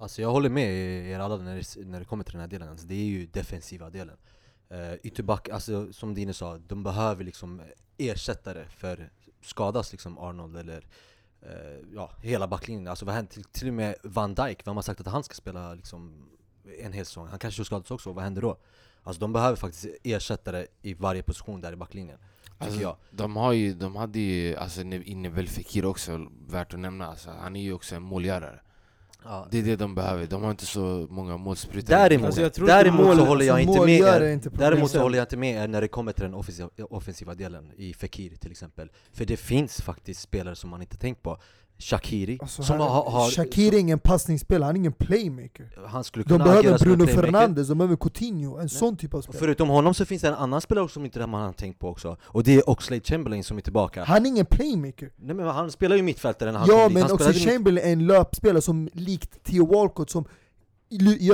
Alltså jag håller med er alla när det, när det kommer till den här delen, alltså, det är ju defensiva delen. Uh, Ytterback, alltså som Dine sa, de behöver liksom ersättare för skadas liksom Arnold eller eh, ja, hela backlinjen, alltså vad händer till, till och med Van Dijk, vem har sagt att han ska spela liksom en hel säsong? Han kanske skadas också, vad händer då? Alltså de behöver faktiskt ersättare i varje position där i backlinjen, Alltså, jag. de, har ju, de hade ju, alltså inne väl Fekir också, värt att nämna, alltså, han är ju också en målgörare Ja. Det är det de behöver, de har inte så många målsprutor Däremot, Alltså, jag tror inte däremot mål- så håller jag inte med er. inte. Däremot så håller jag inte med er när det kommer till den offensiva, offensiva delen i Fekir till exempel För det finns faktiskt spelare som man inte tänkt på Shakiri, Alltså, som har, har Shakiri är ingen passningsspelare, han är ingen playmaker. han skulle De kunna behöver som en Bruno. Fernandes, de behöver Coutinho, en sån typ av spelare. förutom honom så finns det en annan spelare som inte man har tänkt på också Och det är Oxlade Chamberlain som är tillbaka Han är ingen playmaker. Nej men han spelar ju mittfältare när han Ja men mitt- Chamberlain är en löpspelare som likt Theo Walcott som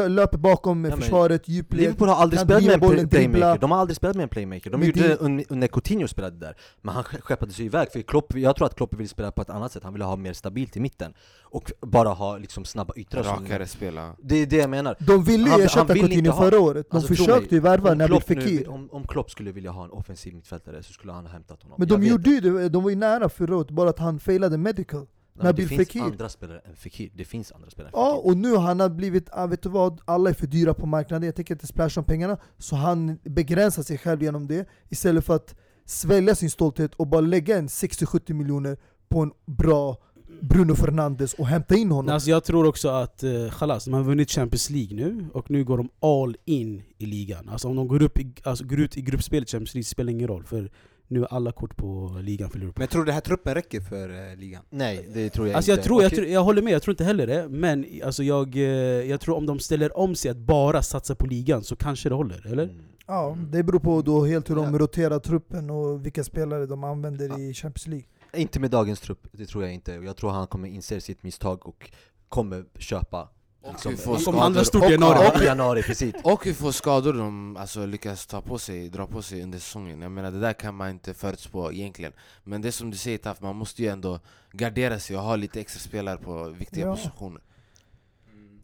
löper bakom men försvaret, djupled, Liverpool har aldrig spelat med en driva play- bollen, dribbla. playmaker, de har aldrig spelat med en playmaker. De Men gjorde det- un- när Coutinho spelade där. Men han ske- skeppade sig iväg, för Klopp, jag tror att Klopp vill spela på ett annat sätt. Han ville ha mer stabilt i mitten Och bara ha liksom snabba yttrar Rakare spela. Det är det jag menar. De ville ju han ersätta vill Coutinho inte ha- förra året, de Alltså, försökte ju värva om Nabil Klopp, Fekir nu, om, om Klopp skulle vilja ha en offensiv mittfältare så skulle han ha hämtat honom. Men Jag de vet gjorde ju det, de var ju nära förra året, bara att han failade medical Nabil Det finns Fekir. andra spelare än Fekir, det finns andra spelare än Ja, Fekir. och nu han har blivit, ah, vet du vad, alla är för dyra på marknaden, jag tänker inte splasha om pengarna Så han begränsar sig själv genom det, istället för att svälja sin stolthet och bara lägga en 60-70 miljoner på en bra Bruno Fernandes och hämta in honom Alltså jag tror också att uh, Khalas, de har vunnit Champions League nu och nu går de all in i ligan. Alltså om de går, upp i, alltså, går ut i gruppspelet Champions League spelar ingen roll för nu är alla kort på ligan för Liverpool. Men tror du den här truppen räcker för eh, ligan? Nej, det tror jag Alltså jag, inte tror, jag, tror, jag håller med, jag tror inte heller det. Men alltså jag, eh, jag tror om de ställer om sig att bara satsa på ligan så kanske det håller, eller? Mm. Ja, det beror på då helt hur de Ja. roterar truppen och vilka spelare de använder i Champions League Inte med dagens trupp, det tror jag inte. Jag tror han kommer inse sitt misstag och kommer köpa liksom, vi får skador. handlar stort i Och- januari. Ja, i januari, precis. *laughs* Och hur få skador de alltså, lyckas ta på sig, dra på sig under säsongen. Jag menar det där kan man inte förutspå egentligen. Men det som du säger Taff, man måste ju ändå gardera sig och ha lite extra spelare på viktiga Ja. positioner.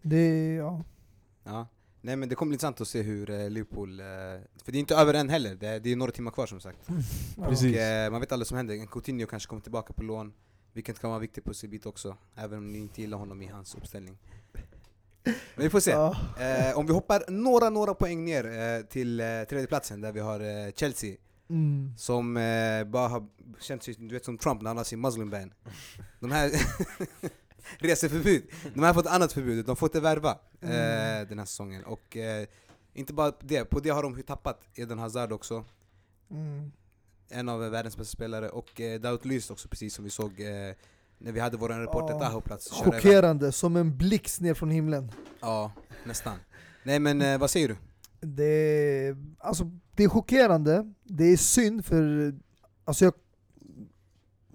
Det, ja. Ja. Nej men det kommer bli intressant att se hur eh, Liverpool... Eh, för det är inte över än heller, det är, det är några timmar kvar som sagt. Ja. Precis. Och, eh, man vet aldrig vad som händer, Coutinho kanske kommer tillbaka på lån, vilket kan vara en viktig pusselbit också, även om ni inte gillar honom i hans uppställning. Men vi får se. Ja. Eh, om vi hoppar några, några poäng ner eh, till eh, tredjeplatsen där vi har eh, Chelsea, Mm. som eh, bara har känt sig du vet, som Trump när han har sin muslim ban. De här *laughs* reseförbud, de här har fått ett annat förbud, de får inte värva eh, Mm. den här säsongen. Och eh, inte bara det, på det har de tappat Eden Hazard också, Mm. en av världens bästa spelare, och eh, Daut Lys också precis som vi såg när vi hade vår reporter. Taha på plats. köra iväg. Chockerande, som en blixt ner från himlen Ja, nästan. Nej men eh, vad säger du? Det är, alltså, det är chockerande, det är synd för alltså jag,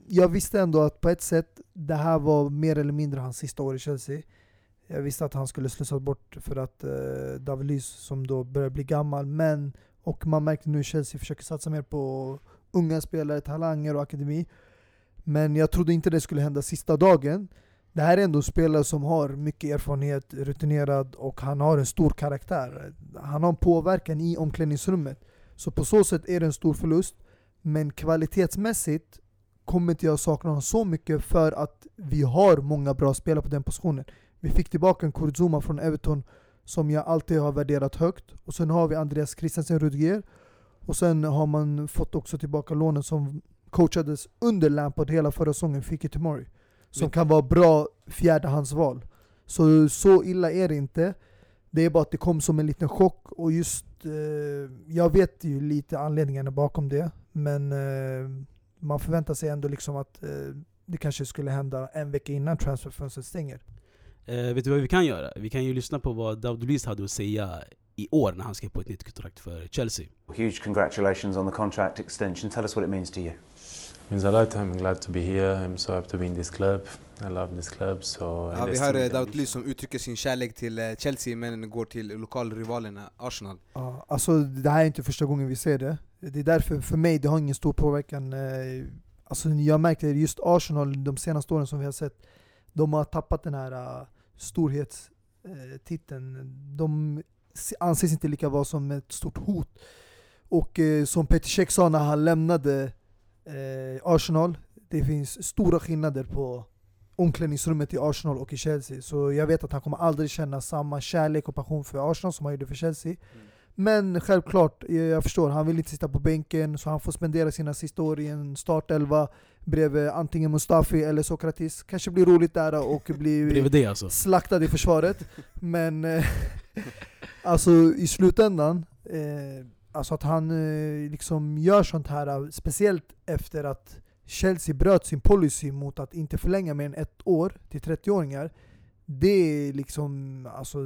jag visste ändå att på ett sätt det här var mer eller mindre hans sista år i Chelsea. Jag visste att han skulle slussas bort för att eh, David Luiz som då börjar bli gammal, men och man märkte nu att Chelsea försöker satsa mer på unga spelare, talanger och akademi. Men jag trodde inte det skulle hända sista dagen. Det här är ändå en spelare som har mycket erfarenhet, rutinerad och han har en stor karaktär. Han har en påverkan i omklädningsrummet. Så på så sätt är det en stor förlust. Men kvalitetsmässigt kommer inte jag sakna honom så mycket för att vi har många bra spelare på den positionen. Vi fick tillbaka en Kurzuma från Everton som jag alltid har värderat högt. Och sen har vi Andreas Christensen Rudiger. Och sen har man fått också tillbaka lånen som coachades under Lampard hela förra säsongen, Fiki Tomori. Som Men- kan vara bra fjärdehandsval. Så, så illa är det inte. Det är bara att det kom som en liten chock och just, eh, jag vet ju lite anledningarna bakom det. Men eh, man förväntar sig ändå liksom att eh, det kanske skulle hända en vecka innan transferfönstret stänger. Eh, vet du vad vi kan göra? Vi kan ju lyssna på vad David Luiz hade att säga i år när han skrev på ett nytt kontrakt för Chelsea. Huge congratulations on the contract extension. Tell us what it means to you. Means a lot. I'm glad to be here. I'm so happy to be in this club. I love this club. So Ja, vi hör eh, Lys som uttrycker sin kärlek till eh, Chelsea men går till lokalrivalerna Arsenal. Ja, alltså det här är inte första gången vi ser det. Det är därför, för mig, det har ingen stor påverkan. eh, Alltså jag märker just Arsenal de senaste åren som vi har sett, de har tappat den här storhetstiteln. De se- anses inte lika vara som ett stort hot. Och eh, som Peter Cech sa när han lämnade eh, Arsenal, det finns stora skillnader på omklädningsrummet i Arsenal och i Chelsea. Så jag vet att han kommer aldrig känna samma kärlek och passion för Arsenal som han gjorde för Chelsea. Men självklart, eh, jag förstår, han vill inte sitta på bänken så han får spendera sina sista år i en startelva bredvid antingen Mustafi eller Sokratis. Kanske blir roligt där och *laughs* blir alltså. slaktad i försvaret. Men eh, *laughs* alltså i slutändan, eh, alltså att han eh, liksom gör sånt här, eh, speciellt efter att Chelsea bröt sin policy mot att inte förlänga mer än ett år till 30-åringar. Det är liksom alltså,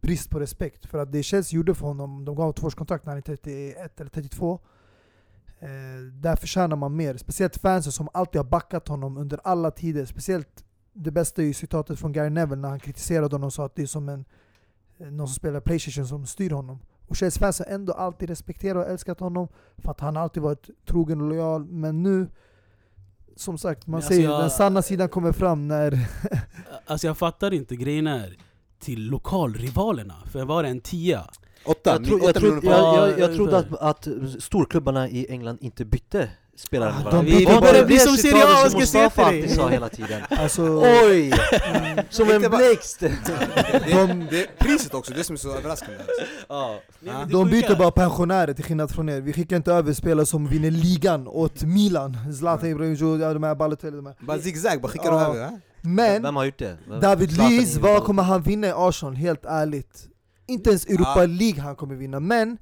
brist på respekt. För att det Chelsea gjorde för honom, de gav tvåårskontrakt när han är 31 eller 32. Eh, där förtjänar man mer. Speciellt fansen som alltid har backat honom under alla tider. Speciellt det bästa är ju citatet från Gary Neville när han kritiserade honom och sa att det är som en, eh, någon som spelar Playstation som styr honom. Och Chelsea-fans har ändå alltid respekterat och älskat honom för att han alltid varit trogen och lojal. Men nu, som sagt, man alltså säger jag- den sanna sidan kommer fram när... *laughs* Alltså jag fattar inte, grejen är till lokalrivalerna. För var det en tia? Åtta, Jag, tror, åtta jag, pund. jag, jag trodde att, att storklubbarna i England inte bytte spelare med Ah, varandra. de det det blir det som Serie A, som ska se Mustafa till dig. sa hela tiden? *laughs* Alltså, Oj! Som en blixt! *laughs* Det, det är priset också, det som är så överraskande. Alltså. Ja. de byter bara pensionärer till skillnad från er. Vi skickar inte över spelare som vinner ligan åt Milan. Zlatan Ibrahimovic, ja, de här Balotelli, de här. Bara zigzag, bara skickar Ja. de över. Men Vem har gjort det? Vem- David Luiz, vad kommer han vinna i Arsenal? Helt ärligt. Inte ens Europa. League han kommer vinna, men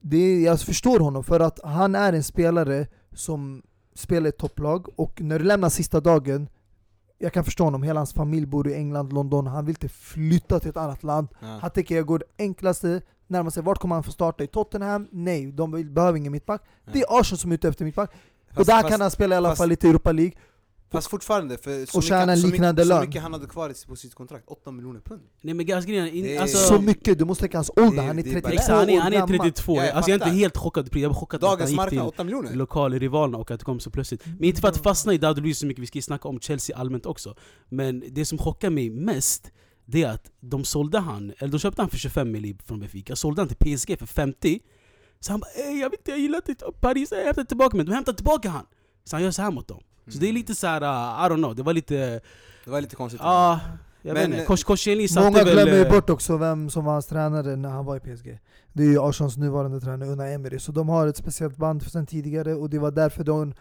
det jag förstår honom för att han är en spelare som spelar i ett topplag och när du lämnar sista dagen jag kan förstå honom, hela hans familj bor i England, London, han vill inte flytta till ett annat land. Ja. Han tänker jag går det enklaste, närmar sig, vart kommer han få starta? I Tottenham? Nej, de vill, behöver ingen mittback. Det är Arsenal som är ute efter mittback. och där fast- kan han spela i alla fast- fall lite Europa League. Fast fortfarande, för så, Och tjäna mycket, så, liknande mycket, så mycket han hade kvar i- på sitt kontrakt, 8 miljoner pund. Nej men alltså, grejen alltså, så mycket, du måste tänka hans ålder, han är det är bara- 32 Exakt, han är, han är år gammal. 32, Ja, jag alltså jag är inte helt chockad, jag var chockad att han Dagens gick marknad, till 8 miljoner. lokalrivalerna och att det kom så plötsligt. Men inte för att fastna i David Luiz så mycket, vi ska ju snacka om Chelsea allmänt också. Men det som chockar mig mest, det är att de sålde han, eller de köpte han för 25 miljoner från Benfica, sålde han till PSG för 50. Så han bara "Ey, jag vet inte, jag gillar inte Paris, jag hämtar tillbaka men de hämtar tillbaka han! Så han gör så här mot dem. Så det är lite så här, uh, I don't know, det var lite... Det var lite konstigt. Ja, jag Men, vet inte. eh, Kors, Många glömmer ju eh, bort också vem som var hans tränare när han var i PSG. Det är ju Arsenals nuvarande tränare Unai Emery, så de har ett speciellt band sedan tidigare och det var därför de,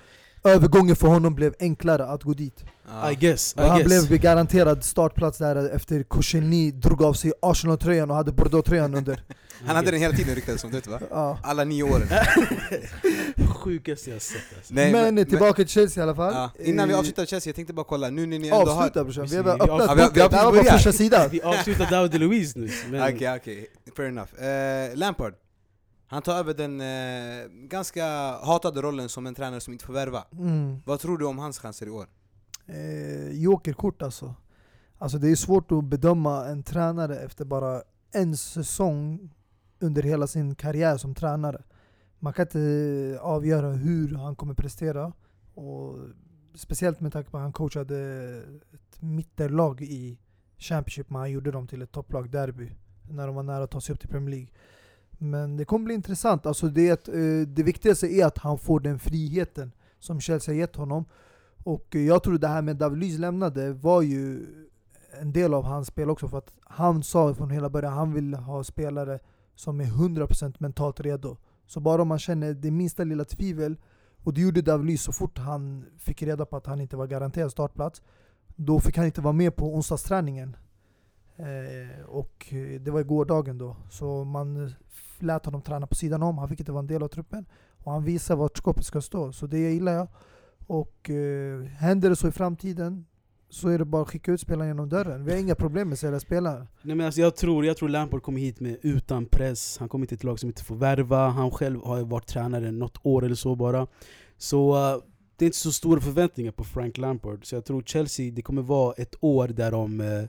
övergången för honom blev enklare att gå dit. Ja. I guess, I han guess. blev garanterad startplats där efter Koscielny drog av sig Arsenal-tröjan och hade Bordeaux-tröjan under. *laughs* Han hade den hela tiden ryktades som, du va? Ja. Alla nio åren. *laughs* Sjukaste jag sett alltså. Nej, men, tillbaka till Chelsea i alla fall. Ja. Innan vi Eh, avslutar Chelsea, jag tänkte bara kolla, nu när ni ändå har... Avsluta brorsan, vi har Vi- vi öppnat vi boken. vi har Det här var bara första sidan. *laughs* Vi avslutar David Luiz nu. Men, Okej, okej. Fair enough. Eh, Lampard. Han tar över den eh, ganska hatade rollen som en tränare som inte får värva. Mm. Vad tror du om hans chanser i år? eh, jokerkort alltså. Alltså det är svårt att bedöma en tränare efter bara en säsong under hela sin karriär som tränare. Man kan inte avgöra hur han kommer prestera. Och speciellt med tanke på att han coachade ett mitterlag i Championship, men han gjorde dem till ett topplag, Derby, när de var nära att ta sig upp till Premier League. Men det kommer bli intressant. Alltså det, eh, det viktigaste är att han får den friheten som Chelsea har gett honom. Och jag tror det här med David Luiz lämnade var ju en del av hans spel också för att han sa från hela början att han vill ha spelare som är 100% mentalt redo. Så bara om man känner det minsta lilla tvivel, och det gjorde David Luiz så fort han fick reda på att han inte var garanterad startplats, då fick han inte vara med på onsdagsträningen. Eh, och det var i gårdagen då, så man lät honom träna på sidan om, han fick inte vara en del av truppen. Och han visar vart skåpet ska stå, så det gillar jag. Och eh, händer det så i framtiden så är det bara att skicka ut spelaren genom dörren. Vi har inga problem med att sälja spelare. Nej, men alltså jag, tror, jag tror Lampard kommer hit med utan press, han kommer till ett lag som inte får värva, han själv har ju varit tränare något år eller så bara. Så uh, det är inte så stora förväntningar på Frank Lampard, så jag tror Chelsea, det kommer vara ett år där de uh,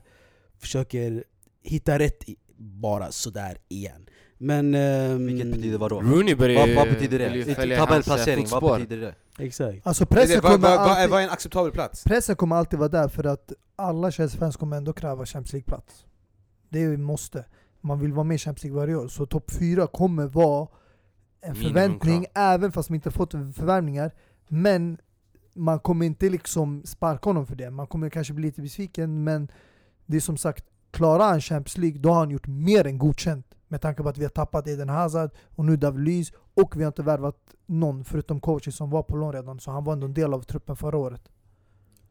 försöker hitta rätt i, bara sådär igen. Men... ehm, Vilket betyder vadå? Rooney börjar Vad, vad betyder ju det? följa hans, eh, Tabellplacering, vad betyder det? Exakt. Alltså pressen kommer, är, alltid, vad är en acceptabel plats? pressen kommer alltid vara där för att alla Chelsea-fans kommer ändå kräva Champions League-plats. Det är måste. Man vill vara med i Champions League varje år. Så topp 4 kommer vara en förväntning, även fast man inte fått förvärvningar. Men man kommer inte liksom sparka honom för det. Man kommer kanske bli lite besviken, men det är som sagt, klarar han Champions League, då har han gjort mer än godkänt Med tanke på att vi har tappat Eden Hazard och nu Luiz och vi har inte värvat någon förutom coachen som var på lån redan. Så han var ändå en del av truppen förra året.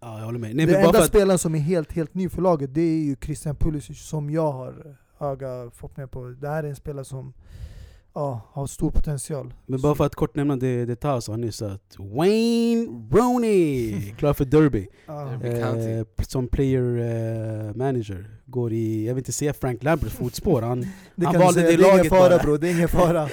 Ja, jag håller med. Nej, Den enda att, spelaren som är helt, helt ny för laget det är ju Christian Pulisic som jag har höga förhoppningar på. Det här är en spelare som ja, har stor potential. men bara för att kort nämna det, det Tao sa nyss att Wayne Rooney, *laughs* klar för Derby. County. Eh, som player eh, manager. Går i, jag vill inte säga Frank Lamberts fotspår. Han, Det Han valde säga, det det är ingen laget fara bara. bro, det är ingen fara.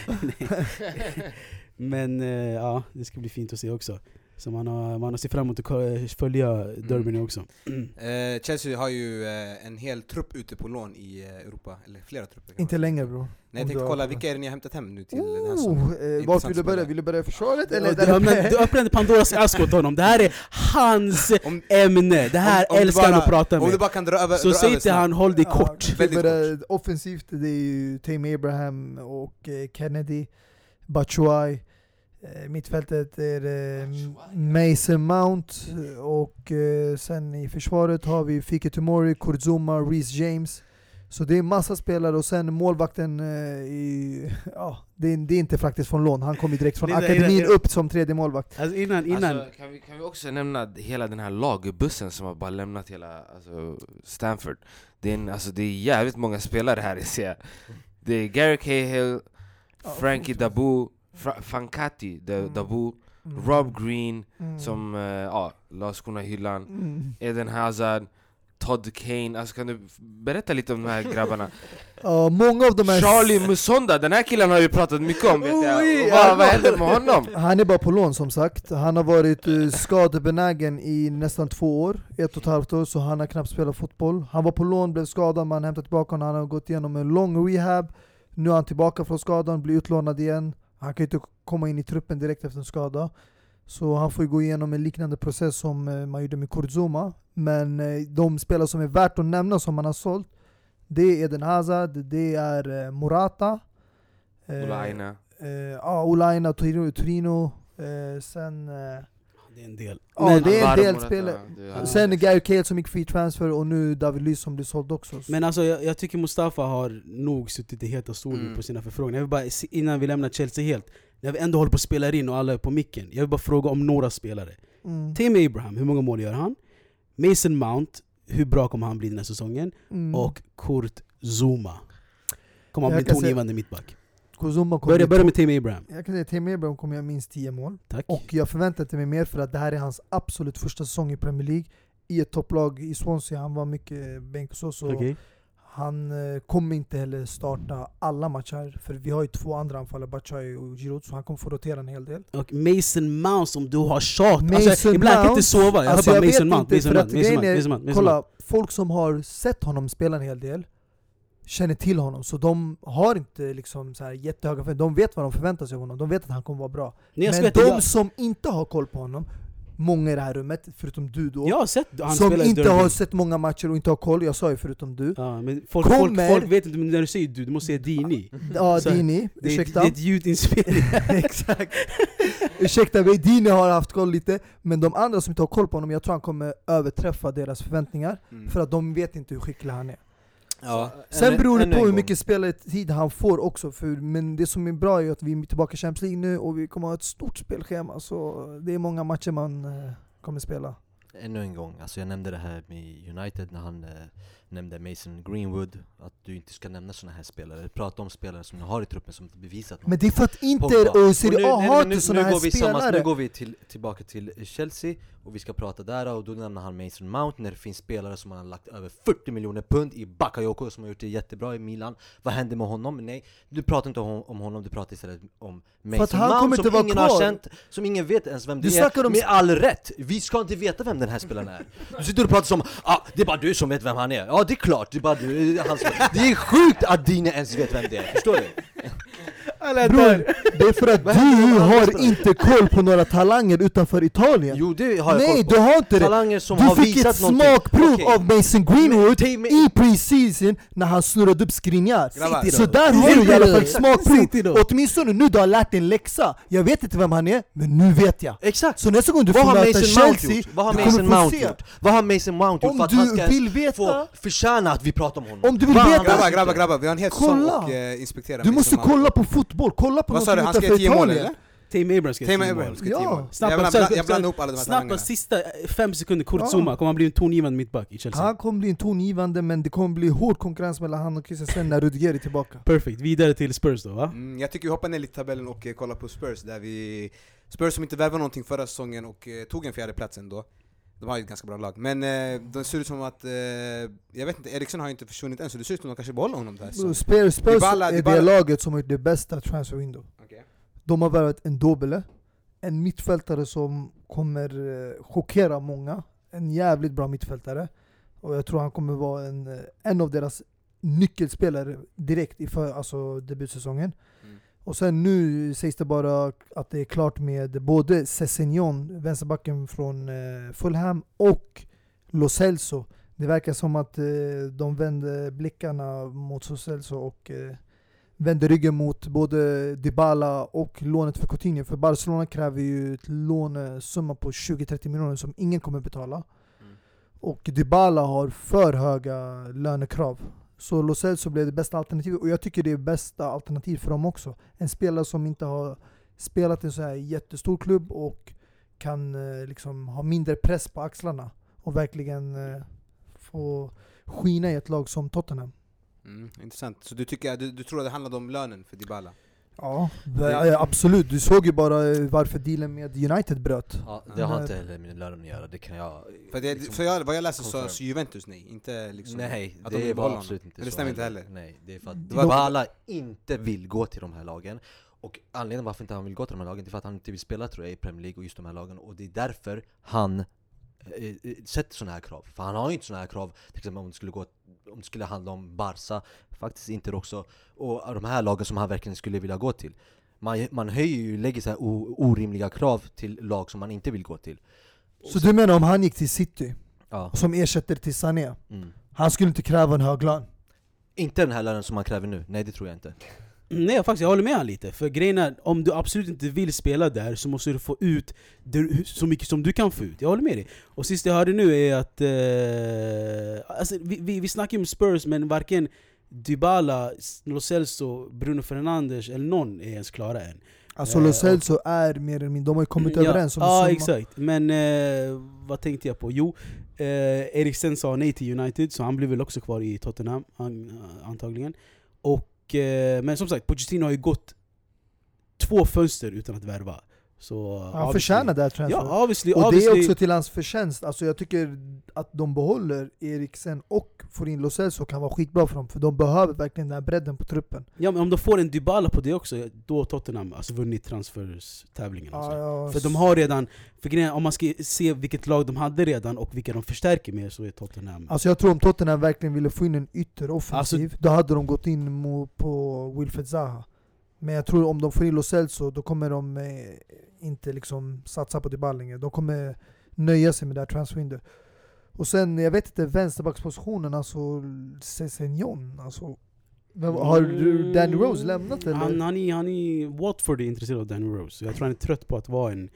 *laughs* Men eh, ja, det ska bli fint att se också. Så man har, man har sett fram emot att följa Derby nu också. Eh, Chelsea har ju eh, en hel trupp ute på lån i eh, Europa, eller flera trupper. inte längre bro. Nej, jag tänkte du kolla, vilka är det ni har hämtat hem nu till den här? Oh, eh, Intressant vart vill du börja? Vill du börja i försvaret Ja, eller du, där ja, men uppe? du öppnade Pandoras ask åt honom, det här är hans *laughs* Om- ämne, det här om- om du älskar han att prata Om du med. bara kan dra över, Så dra säg till han, håll dig Ja, kort. Väldigt börjar- Offensivt, det är ju Tammy Abraham och eh, Kennedy, Batshuayi. Eh, Mittfältet är det Mason Mount eh, och eh, sen i försvaret har vi Fike Tomori, Kurzuma, Reece James. Så det är massa spelare och sen målvakten, eh, i, *laughs* ja, det, är, det är inte faktiskt från lån, han kommer direkt från är- akademin är- upp som tredje målvakt. Alltså innan, innan Alltså, kan, vi, kan vi också nämna hela den här lagbussen som har bara lämnat hela alltså, Stanford? Det är, en, alltså, det är jävligt många spelare här i ser jag. Det är Gary Cahill, Frankie Dabu, Fra Fankati da, Mm. Dabu, Mm. Rob Green Mm. som uh, ja, la skorna i hyllan, Mm. Eden Hazard, Todd Kane. Alltså, kan du berätta lite om de här *laughs* grabbarna? Ja, många av de här... Charlie Musonda, den här killen har vi pratat mycket om vet jag. Och vad, vad hände med honom? *laughs* Han är bara på lån som sagt. Han har varit uh, skadebenägen i nästan två år, ett och ett halvt år, så han har knappt spelat fotboll. Han var på lån, blev skadad, man hämtade tillbaka honom, han har gått igenom en lång rehab. Nu är han tillbaka från skadan, blir utlånad igen. Han kan ju inte komma in i truppen direkt efter en skada. Så han får ju gå igenom en liknande process som eh, man gjorde med Kurzuma. Men eh, de spelare som är värt att nämna som man har sålt, det är Eden Hazard, det är eh, Morata. eh, Ola Aina. Eh, ja, Olaina, Torino, Torino eh, sen... Eh, Det är en del. ja, Men- det är en del spelare. det är- Sen Gary Cahill som gick free transfer och nu David Luiz som blir såld också. Men alltså jag, jag tycker Mustafa har nog suttit i heta stolen Mm. på sina förfrågningar. Jag vill bara, innan vi lämnar Chelsea helt, när vi ändå håller på att spela in och alla är på micken, jag vill bara fråga om några spelare. mm. Tim Abraham, hur många mål gör han? Mason Mount, hur bra kommer han bli den här säsongen? Mm. Och Kurt Zuma. Kommer han Jag bli tongivande mittback? Kozuma kommer Börja, börja med Tim Abraham. Jag kan säga Tim Abraham kommer göra minst 10 mål. Tack. Och jag förväntar mig mer för att det här är hans absolut första säsong i Premier League. I ett topplag i Swansea, han var mycket bänk och så. så Okej. Han eh, kommer inte heller starta alla matcher. För vi har ju två andra anfallare, Batshuayi och Giroud, så han kommer få rotera en hel del. Och Mason Mount som du har tjat. Mason Alltså, ibland kan jag inte sova, jag Alltså, hör bara Mason Mount, Mason Mount, Mason Mount. Kolla, folk som har sett honom spela en hel del känner till honom, så de har inte liksom så här jättehöga förväntningar. De vet vad de förväntar sig av honom, de vet att han kommer vara bra. Nej, Men de jag, som inte har koll på honom, många i det här rummet, förutom du då, jag har sett han som inte Derby. har sett många matcher och inte har koll, jag sa ju förutom du. Ja, men folk, folk, Kommer- folk vet inte, men när du säger du, du måste säga Dini. Ja, Så- Dini, Det är, ursäkta. det är ett ljudinspelning. *laughs* *laughs* Exakt. Ursäkta mig, Dini har haft koll lite, men de andra som inte har koll på honom, jag tror han kommer överträffa deras förväntningar. Mm. För att de vet inte hur skicklig han är. Ja. Sen Ännu- beror det på hur mycket speltid han får också, för, men det som är bra är att vi är tillbaka i Champions League nu och vi kommer ha ett stort spelschema, så det är många matcher man eh, kommer spela. Ännu en gång, alltså jag nämnde det här med United när han eh, nämnde Mason Greenwood, att du inte ska nämna såna här spelare. Prata om spelare som du har i truppen som inte bevisat något. Men det är för att Inter och Serie A har inte såna nu här går vi samma- spelare. Nu går vi till, tillbaka till Chelsea, och vi ska prata där och då nämner han Mason Mount när det finns spelare som har lagt över 40 miljoner pund i Bakayoko som har gjort det jättebra i Milan. Vad hände med honom? Nej, du pratar inte om, om honom, du pratar istället om Mason Mount som ingen har kvar. känt, som ingen vet ens vem Du det är. om- Med all rätt! Vi ska inte veta vem den här spelaren är. Du sitter och pratar som ah, det är bara du som vet vem han är. Ja, det är klart, det är bara du. Det är sjukt att Dine ens vet vem det är, förstår du? Alla Bror, det är för att *laughs* du har inte koll på några talanger utanför Italien. Jo det har jag Nej, koll på. du har inte det. Talanger som Du har fick visat ett smakprov Okej. av Mason Greenwood Team- i pre-season när han snurrade upp Skriniar. Grabbar. Så där har du i alla fall ett smakprov. Åtminstone nu du har lärt dig en läxa. Jag vet inte vem han är, men nu vet jag. Exakt! Så nästa gång du får möta Chelsea? Vad har Mason Mount gjort? Vad har Mason Mount gjort Om för att han du ska vill veta, få förtjäna att vi pratar om honom? om du vill veta, Grabbar, grabbar, grabbar, vi har en hel säsong Kolla. och eh, inspektera måste som kolla på fotboll, kolla på Vad sa du, han ska utanför ge mål Italien. eller? Tame Abraham ska Tame Abraham Ja. mål. Snabbt Jag blandar jag blandar ihop alla de här Snabbt sista fem sekunder, kort Ja. zooma, kommer han bli en tongivande mittback i Chelsea? Han kommer bli en tongivande, men det kommer bli hård konkurrens mellan han och Christensen när Rudiger är tillbaka. Perfekt, vidare till Spurs då va? Mm, jag tycker vi hoppar ner lite i tabellen och eh, kollar på Spurs där vi Spurs som inte värvade någonting förra säsongen och eh, tog en fjärde plats ändå De har ju ett ganska bra lag, men eh, det ser ut som att, eh, jag vet inte, Eriksson har ju inte försvunnit än så det ser ut som att de kanske behåller honom där så. Spurs, Spurs Dybala- är Dybala- det laget som har gjort det bästa transfer window. Okej. De har värvat en Dobele, en mittfältare som kommer eh, chockera många. En jävligt bra mittfältare. Och jag tror han kommer vara en, eh, en av deras nyckelspelare direkt i för, alltså debutsäsongen. Och sen nu sägs det bara att det är klart med både Sessignon, vänsterbacken från eh, Fulham, och Lo Celso. Det verkar som att eh, de vänder blickarna mot Lo Celso och eh, vänder ryggen mot både Dybala och lånet för Coutinho. För Barcelona kräver ju ett lånesumma på 20-30 miljoner som ingen kommer betala. Mm. Och Dybala har för höga lönekrav. Så Lo Celso blev det bästa alternativet, och jag tycker det är bästa alternativ för dem också. En spelare som inte har spelat i en så här jättestor klubb och kan eh, liksom ha mindre press på axlarna och verkligen eh, få skina i ett lag som Tottenham. Mm, intressant, så du, tycker, du, du tror att det handlade om lönen för Dybala? Ja, ja, absolut. Du såg ju bara eh, varför dealen med United bröt. Ja, det har Nej. inte heller med lönen att göra, det kan jag... För, det, liksom för jag, vad jag läste så sa Juventus nej, inte liksom Nej, att de det vill var absolut inte Men det så stämmer inte heller. Nej, det är för att Det var- Dybala inte vill gå till de här lagen Och anledningen varför inte han vill gå till de här lagen, det är för att han inte vill spela tror jag i Premier League och just de här lagen Och det är därför han eh, eh, sätter sådana här krav. För han har ju inte sådana här krav, till exempel om det skulle, gå, om det skulle handla om Barca Faktiskt inte också, och de här lagen som han verkligen skulle vilja gå till. Man, man höjer ju, lägger så här orimliga krav till lag som man inte vill gå till. Så du menar om han gick till City, Ja, som ersätter till Sané, mm. han skulle inte kräva en hög lön? Inte den här lönen som man kräver nu, nej det tror jag inte Nej faktiskt, jag håller med han lite. För grejen är, om du absolut inte vill spela där så måste du få ut det, så mycket som du kan få ut. Jag håller med dig. Och sist jag hörde nu är att... Eh, alltså, vi, vi, vi snackar ju om Spurs, men varken Dybala, Lo Celso, Bruno Fernandes eller någon är ens klara än. Alltså Eh, Lo Celso är mer eller mindre, de har ju kommit överens om Ja, exakt. Men eh, vad tänkte jag på? Jo, eh, Eriksen sa nej till United, så han blir väl också kvar i Tottenham an, antagligen. Och, eh, Eh, men som sagt, Pochettino har ju gått två fönster utan att värva. Så, Han förtjänar det här transfer. Ja, obviously, och det obviously. är också till hans förtjänst, alltså jag tycker att de behåller Eriksen och får in Lo Celso kan vara skitbra för dem, för de behöver verkligen den här bredden på truppen. Ja, men om de får en Dybala på det också, då har Tottenham alltså vunnit transferstävlingen. Alltså. Ja, För de har redan, för grejen, om man ska se vilket lag de hade redan och vilka de förstärker med så är Tottenham Alltså jag tror om Tottenham verkligen ville få in en ytteroffensiv, Alltså- då hade de gått in på Wilfred Zaha. Men jag tror om de får in Lo Celso, då kommer de eh, inte liksom satsa på Dybala längre. De kommer nöja sig med det här transferwindow. Och sen, jag vet inte, vänsterbackspositionen, alltså Sessignon, alltså vem, Har du Danny Rose lämnat eller? Han, han, är, han är, Watford är intresserad av Danny Rose, jag tror han är trött på att vara en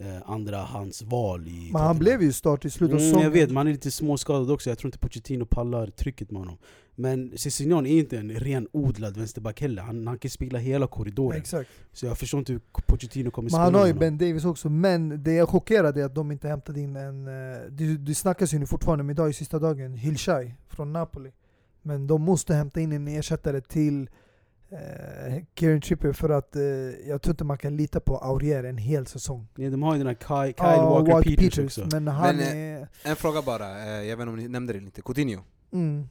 eh, andra hans val i Men han blev ju start i slutet av Mm, säsongen. jag vet, men han är lite småskadad också, jag tror inte Pochettino pallar trycket med honom Men Cessignon är inte en renodlad vänsterback heller, han, han kan spela hela korridoren Exakt. Så jag förstår inte hur Pochettino kommer Men spela han har ju. Ben Davis också, men det jag chockerade är att de inte hämtade in en... eh, Det, det snackas ju nu fortfarande, men idag är sista dagen, Hilshai från Napoli. Men de måste hämta in en ersättare till eh, Kieran Trippier för att eh, jag tror inte man kan lita på Aurier en hel säsong. Ja, de har ju den här Kyle, Kyle Ja, Walker, Peters, också Men han Men, är... En fråga bara, eh, jag vet inte om ni nämnde det eller inte, Coutinho Mm.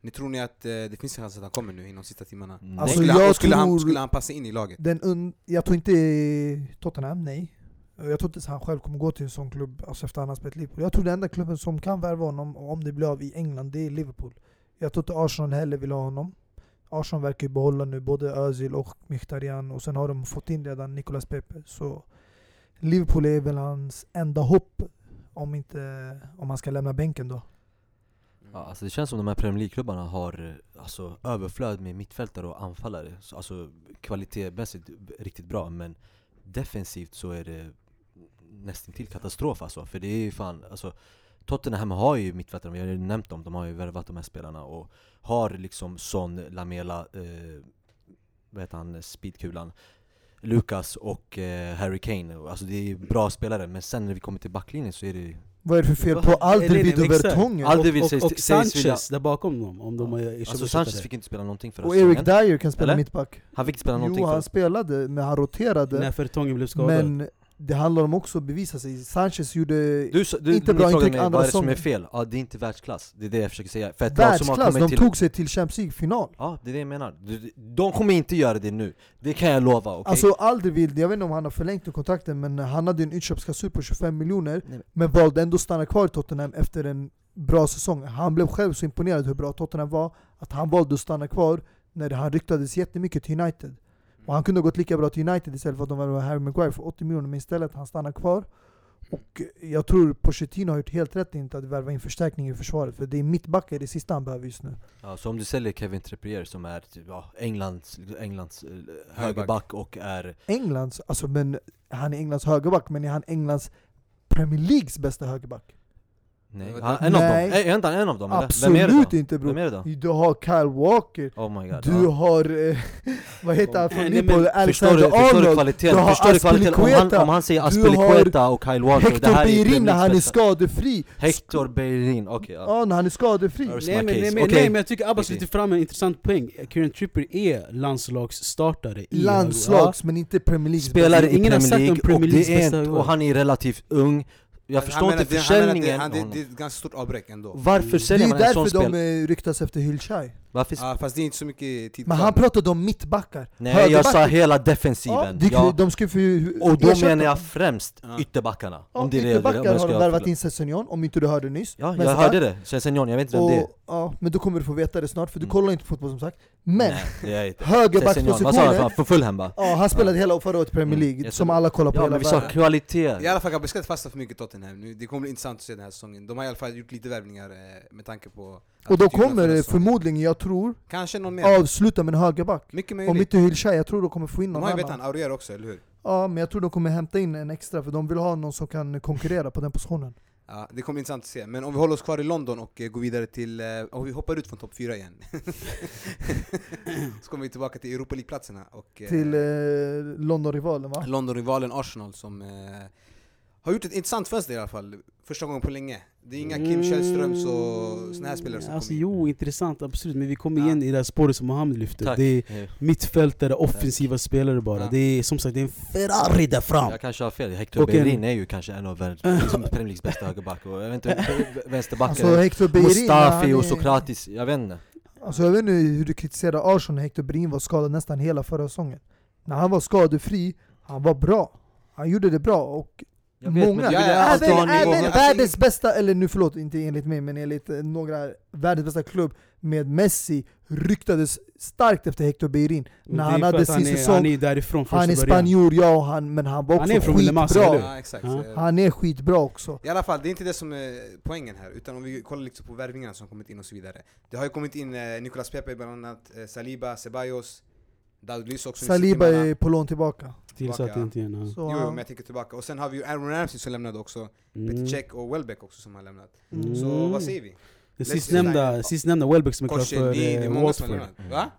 Ni tror ni att eh, det finns en chans att han kommer nu inom sista timmarna? Nej. Alltså, skulle, han, skulle, han, skulle han passa in i laget? Den un, jag tror inte Tottenham, nej. Jag tror inte han själv kommer gå till en sån klubb alltså efter att han har spelat Liverpool. Jag tror den enda klubben som kan värva honom, om det blir av i England, det är Liverpool. Jag tror inte Arsenal heller vill ha honom. Arsenal verkar ju behålla nu både Özil och Mkhitaryan och sen har de fått in redan Nicolas Pepe. Så Liverpool är väl hans enda hopp om, inte, om han ska lämna bänken då. Ja, alltså det känns som de här Premier League-klubbarna har alltså, överflöd med mittfältare och anfallare. Så, alltså kvalitetsmässigt riktigt bra, men defensivt så är det nästan till katastrof alltså. För det är ju fan, alltså Tottenham har ju mittfältare, vi har ju nämnt dem, de har ju värvat de här spelarna och har liksom Son, Lamela, eh, vad heter han, speedkulan Lucas och eh, Harry Kane, alltså det är bra spelare, men sen när vi kommer till backlinjen så är det Vad är det för fel på Alderweireld och. Vertongen? Och, sägs- och, och Sanchez där bakom dem, om de är Alltså Sanchez fick inte spela någonting förra Och Eric Dyer kan spela mittback. Han fick inte spela någonting Jo, han för spelade, men han roterade. När Fertongen blev skadad. Men det handlar om också att bevisa sig. Sanchez gjorde Du, du, inte bra intryck mig, andra vad är det som är fel? Ja, det är inte världsklass, det är det jag försöker säga För ett Världsklass, de till... tog sig till Champions League-final. Ja, det är det jag menar. De kommer inte göra det nu, det kan jag lova, okej? Alltså Alderweireld, jag vet inte om han har förlängt kontrakten men han hade en utköpsklausul på 25 miljoner Nej, Men valde ändå stanna kvar i Tottenham efter en bra säsong Han blev själv så imponerad hur bra Tottenham var Att han valde att stanna kvar när han ryktades jättemycket till United Och han kunde ha gått lika bra till United istället för att de var Harry Maguire för 80 miljoner Men istället han stannar kvar. Och jag tror Pochettino har gjort helt rätt inte att värva in förstärkning i försvaret För det är mittbackar det sista han behöver just nu. Ja, så om du säljer Kevin Trippier som är typ, ja, Englands, Englands eh, högerback och är... Englands, alltså men han är Englands högerback men är han Englands Premier Leagues bästa högerback? Nej, Nej. han, en av dem? Nej. Är, är inte han en av dem eller? Vem är det Absolut då? inte bror! Vem är det då? Du har Kyle Walker, Oh my god du ja. har, eh, *laughs* vad heter han från Nej, Liverpool? men Förstår du, Alexander förstår du Arnold! kvaliteten? du har Förstår du kvaliteten? Om han, Aspilicueta, om han säger du Aspilicueta och Kyle Walker, det Hector här är Bellerin Premier när han är bästa. skadefri! Hector Bellerin, okej ja. Ja, när han är skadefri! Nej men, nej, case. men, Okej. nej men jag tycker Abbas lyfter fram en intressant poäng Kieran Trippier är landslagsstartare i Landslags, men inte Premier League Spelare i Ingen har Premier sagt om League, Premier och, Leagues det är bästa inte, lag. och han är relativt ung Jag förstår inte det- han försäljningen det, han, det, honom. det är ett ganska stort avbräck ändå Varför Det säljer är man en sån därför spel? de eh, ryktas efter Hylchai Varför? Ja, fast det är inte så mycket tid Men han pratade om mittbackar Nej jag Högerback- sa hela Ja, defensiven det, ja. de ska för, Och då ersätta- menar jag främst Ja. ytterbackarna Ja, om det är det- om ytterbackar jag har de värvat in Sessignon, om inte du hörde nyss Ja, jag hörde det, Sensignon, jag vet inte vem det är ja, Men då kommer du få veta det snart, för du Mm. kollar inte fotboll som sagt Men, Nej, högerbackspositionen? För Fulham va? Ja, han spelade hela förra året i Premier Mm, League, jag som alla kollar på Ja hela men vi sa kvalitet I alla fall, vi ska inte fastna för mycket Tottenham nu. Det kommer bli intressant att se den här säsongen. De har i alla fall gjort lite värvningar eh, med tanke på... Och då kommer förmodligen, jag tror, Kanske någon mer. avsluta med en högerback Mycket Om möjligt. inte Hylchai, jag tror de kommer få in De någon har ju vet annan han, Aurier också, eller hur? Ja, men jag tror de kommer hämta in en extra, för de vill ha någon som kan konkurrera på den positionen Ja, det kommer bli intressant att se. Men om vi håller oss kvar i London och eh, går vidare till... Eh, och vi hoppar ut från topp 4 igen. *laughs* Så kommer vi tillbaka till Europa League-platserna eh, Till eh, London-rivalen va? London-rivalen Arsenal som eh, har gjort ett intressant fönster i alla fall. Första gången på länge. Det är inga Kim Källströms och såna här spelare som Alltså kommer in. jo, intressant absolut, men vi kommer Ja. igen i det här spåret som Mohamed lyfte Tack. Det är mittfältare, offensiva spelare bara. Ja. Det är som sagt, det är en Ferrari där fram. Jag kanske har fel, Hector Och en- Bellerin är ju kanske en av världens *laughs* liksom Premier Leagues bästa högerback och jag vet inte, vänsterbackar Alltså Mustafi och Sokratis, jag vet inte. Alltså jag vet inte hur du kritiserar Arsenal när Hector Bellerin var skadad nästan hela förra säsongen. När han var skadefri, han var bra. Han gjorde det bra och Jag vet, många, men du Ja, vill ja, alltid även, även världens bästa, eller nu förlåt, inte enligt mig men enligt eh, några, världens bästa klubb med Messi ryktades starkt efter Hector Men När han hade sin han är, säsong, Han är därifrån från han är spanjor ja, han, men han var Han också är från skitbra? Ja, exakt. Ja. Han är skitbra också I alla fall, det är inte det som är poängen här, utan om vi kollar lite på värvningarna som kommit in och så vidare. Det har ju kommit in eh, Nicolas Pepe bland annat, eh, Saliba, Ceballos. Saliba är på lån tillbaka Tillsatt Tillbaka. inte igen ja. så Jo, jo, men jag tänker tillbaka. Och sen har vi ju Aaron Ramsey som lämnade också, Mm. Petr Cech och Welbeck också som har lämnat. Mm. Så vad säger vi? Det Let's sistnämnda, sistnämnda Welbeck som är klar för eh, Watford?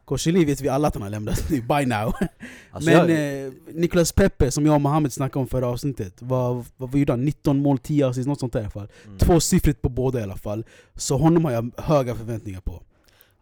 Korselny vet vi alla att han har lämnat, *laughs* by now *laughs* Alltså, Men jag, eh, Nicolas Pepe, som jag och Mohamed snackade om förra avsnittet vad, vad, vad gjorde han? 19 mål, 10 assist, något sånt där i alla fall mm. Tvåsiffrigt på båda i alla fall Så honom har jag höga förväntningar på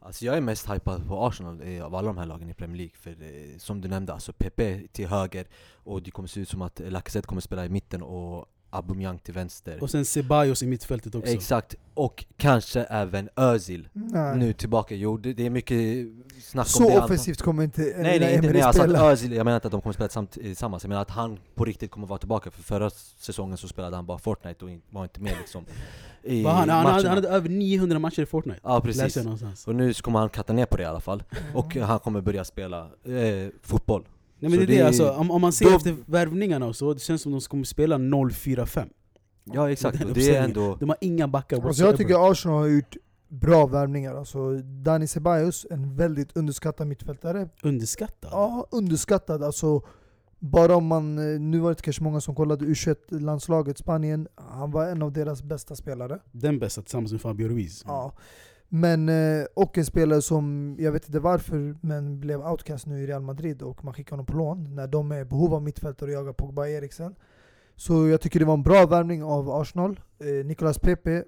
Alltså jag är mest hypad på Arsenal eh, av alla de här lagen i Premier League För eh, som du nämnde, alltså Pepe till höger Och det kommer se ut som att Lacazette kommer spela i mitten och Aubameyang till vänster. Och sen Ceballos i mittfältet också. Exakt, och kanske även Özil Nej. nu tillbaka. Jo, det, det är mycket snack om Så det. offensivt kommer inte Nej nej, Unai inte, nej spela. att Özil, jag menar inte att de kommer spela samt, tillsammans, jag menar att han på riktigt kommer vara tillbaka För förra säsongen så spelade han bara Fortnite och in, var inte med liksom i han, han, hade, han hade över 900 matcher i Fortnite. Ja precis, och nu så kommer han katta ner på det i alla fall Och han kommer börja spela eh, fotboll Nej men Så det är det, alltså, om, om man ser då- efter värvningarna och så, det känns som de kommer spela 0-4-5. Ja exakt, och det är ändå De har inga backar Alltså jag tycker Arsenal har gjort bra värvningar. Alltså Dani Ceballos, en väldigt underskattad mittfältare. Underskattad? Ja, underskattad. Alltså, bara om man, eh, nu var det kanske många som kollade U21-landslaget Spanien, han var en av deras bästa spelare. Den bästa tillsammans med Fabio Ruiz. Ja. Men, eh, och en spelare som, jag vet inte varför, men blev outcast nu i Real Madrid och man skickar honom på lån när de är i behov av mittfältare och jagar Pogba och Eriksen. Så jag tycker det var en bra värvning av Arsenal. Eh, Nicolas Pepe,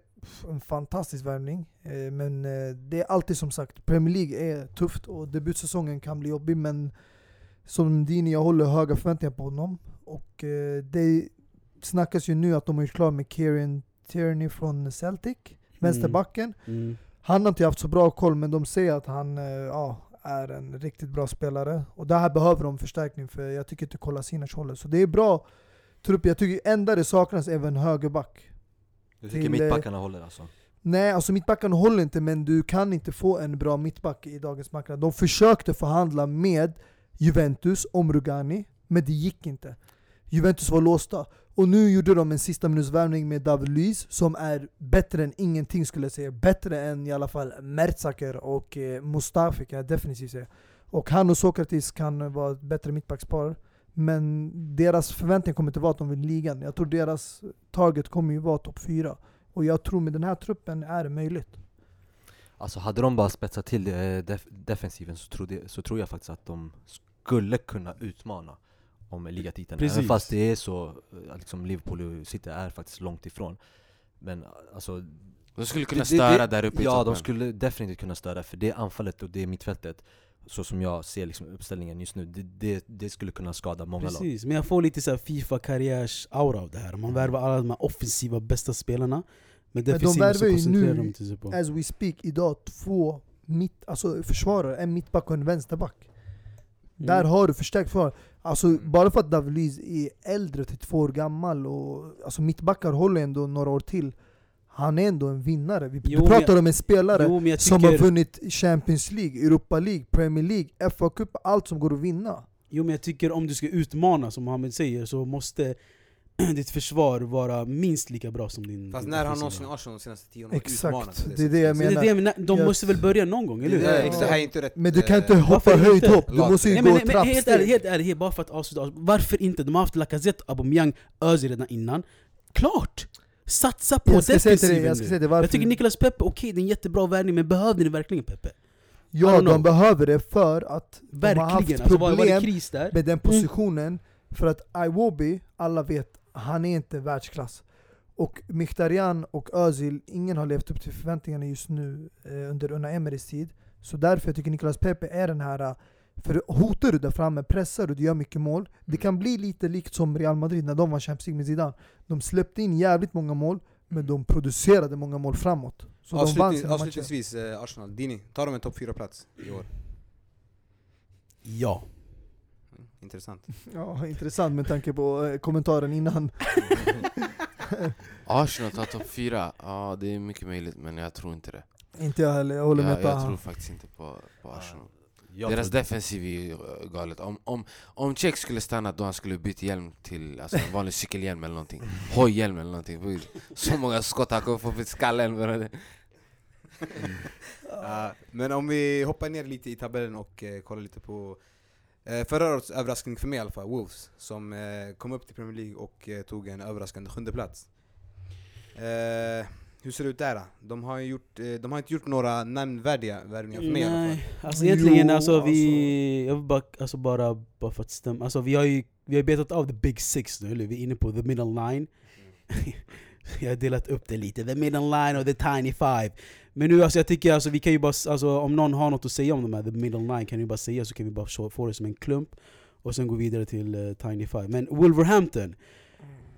en fantastisk värvning. Eh, men eh, det är alltid som sagt, Premier League är tufft och debutsäsongen kan bli jobbig men som Dini, jag håller höga förväntningar på honom. Och eh, det snackas ju nu att de är klara med Kieran Tierney från Celtic, vänsterbacken. Mm. Han har inte haft så bra koll, men de säger att han eh, ja, är en riktigt bra spelare. Och där behöver de förstärkning, för jag tycker inte Kolasinac håller. Så det är bra trupp. Jag tycker enda det saknas är en högerback. Jag tycker till, eh, mittbackarna håller alltså Nej, alltså mittbackarna håller inte, men du kan inte få en bra mittback i dagens marknad. De försökte förhandla med Juventus om Rugani, men det gick inte. Juventus var låsta. Och nu gjorde de en sista minutsvärvning med David Luiz som är bättre än ingenting skulle jag säga. Bättre än i alla fall Mertzaker och eh, Mustafi kan jag definitivt säga. Och han och Sokratis kan vara ett bättre mittbackspar. Men deras förväntningar kommer inte vara att de vill ligan. Jag tror deras target kommer ju vara topp 4. Och jag tror med den här truppen är det möjligt. Alltså hade de bara spetsat till eh, def defensiven så, trodde, så tror jag faktiskt att de skulle kunna utmana om ligatiteln Precis. Även fast det är så, eh, liksom Liverpool och City är faktiskt långt ifrån Men eh, alltså De skulle kunna det- det- störa det- där uppe i Ja, toppen. de skulle definitivt kunna störa för det anfallet och det mittfältet Så som jag ser liksom uppställningen just nu, det, det, det skulle kunna skada många lag Precis, men jag får lite så här Fifa-karriärs-aura av det här. Man värvar alla de här offensiva bästa spelarna, men de defensiva så värvar ju koncentrerar nu- de sig på. As we speak idag, två mitt, alltså försvarare, en mittback och en vänsterback. Där Mm. har du förstärkt försvar. Alltså bara för att David Luiz är äldre, till två år gammal, och alltså mittbackar håller ändå några år till. Han är ändå en vinnare. Vi Jo, pratar men- om en spelare Jo, jag som har tycker- vunnit Champions League, Europa League, Premier League, FA Cup, allt som går att vinna. Jo men jag tycker om du ska utmana som Mohamed säger så måste *clears throat* ditt försvar vara minst lika bra som din Fast din när har någonsin Arsenal de senaste tio åren Exakt, det är det jag Så det är menar. det, menar, de Jag- måste väl börja någon gång, eller hur? Det här är inte rätt Men du kan eh, inte hoppa höjdhopp, du måste ju Nej, gå men, helt ärligt, trappsteg. helt ärligt, helt bara för att avsluta, varför inte? De har haft Lacazette, Aubameyang, Özil redan innan. Klart! Satsa på Jag ska säga till dig, defensiven jag ska nu. säga till dig Jag tycker. Nicolas Pepe, okej det är en jättebra värvning, men behövde ni verkligen Pepe? I Ja, de behöver det för att de har haft Verkligen, alltså var, var det problem kris där? med den positionen. För att Iwobi, alla vet, han är inte världsklass. Och Mkhitaryan och Özil, ingen har levt upp till förväntningarna just nu eh, under Unai Emerys tid. Så därför jag tycker Nicolas Pepe är den här, eh, för hotar du där framme, pressar du, du gör mycket mål. Det kan bli lite likt som Real Madrid när de var Champions League med Zidane. De släppte in jävligt många mål, men de producerade många mål framåt. Så de vann Avslutning, sina matcher. avslutningsvis, eh, Arsenal, Dini, tar de en topp 4-plats i år? Ja. Mm, Intressant. Ja, intressant med tanke på eh, kommentaren innan. *laughs* Arsenal tar topp fyra, ja det är mycket möjligt men jag tror inte det. inte jag heller, jag håller Jag, med jag tror faktiskt inte på, på Arsenal. Jag Deras defensiv är eh, galet. Om, om, om Check skulle stanna då han skulle byta hjälm till alltså, en vanlig cykelhjälm eller någonting. *laughs* Hojhjälm eller någonting. Så många skott han kommer få på skallen. bror. *laughs* Ja, men om vi hoppar ner lite i tabellen och eh, kollar lite på eh, förra årets överraskning för mig i alla fall, Wolves, som eh, kom upp till Premier League och eh, tog en överraskande sjunde plats. Hur ser det ut där? då? De har, gjort, de har inte gjort några nämnvärdiga värvningar för mig i alla fall. Nej, alltså egentligen Jo, alltså vi... Jag vill bara, alltså bara, bara för att stämma, alltså vi har ju vi har betat av the big six nu, eller vi är inne på the middle line *laughs* Jag har delat upp det lite, the middle line och the tiny five Men nu alltså jag tycker alltså vi kan ju bara, alltså om någon har något att säga om de här the middle line kan ju bara säga så kan vi bara få- få det som en klump Och sen gå vidare till eh, tiny five Men Wolverhampton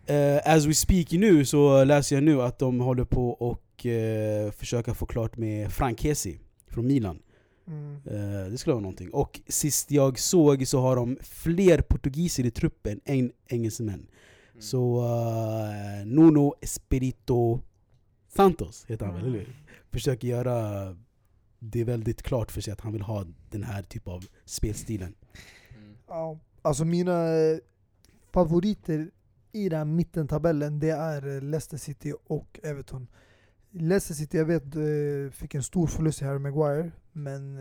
Eh, as we speak nu så läser jag nu att de håller på och eh, försöka få klart med Frank Kessie från Milan. Mm. Det skulle vara någonting. Och sist jag såg så har de fler portugiser i truppen än engelsmän. Så eh, Nuno Espirito Santos heter han väl, eller hur? Försöker göra det väldigt klart för sig att han vill ha den här typen av spelstilen. Ja, alltså mina eh, favoriter i den här mittentabellen det är eh, Leicester City och Everton. Leicester City, jag vet, eh, fick en stor förlust i Harry Maguire, men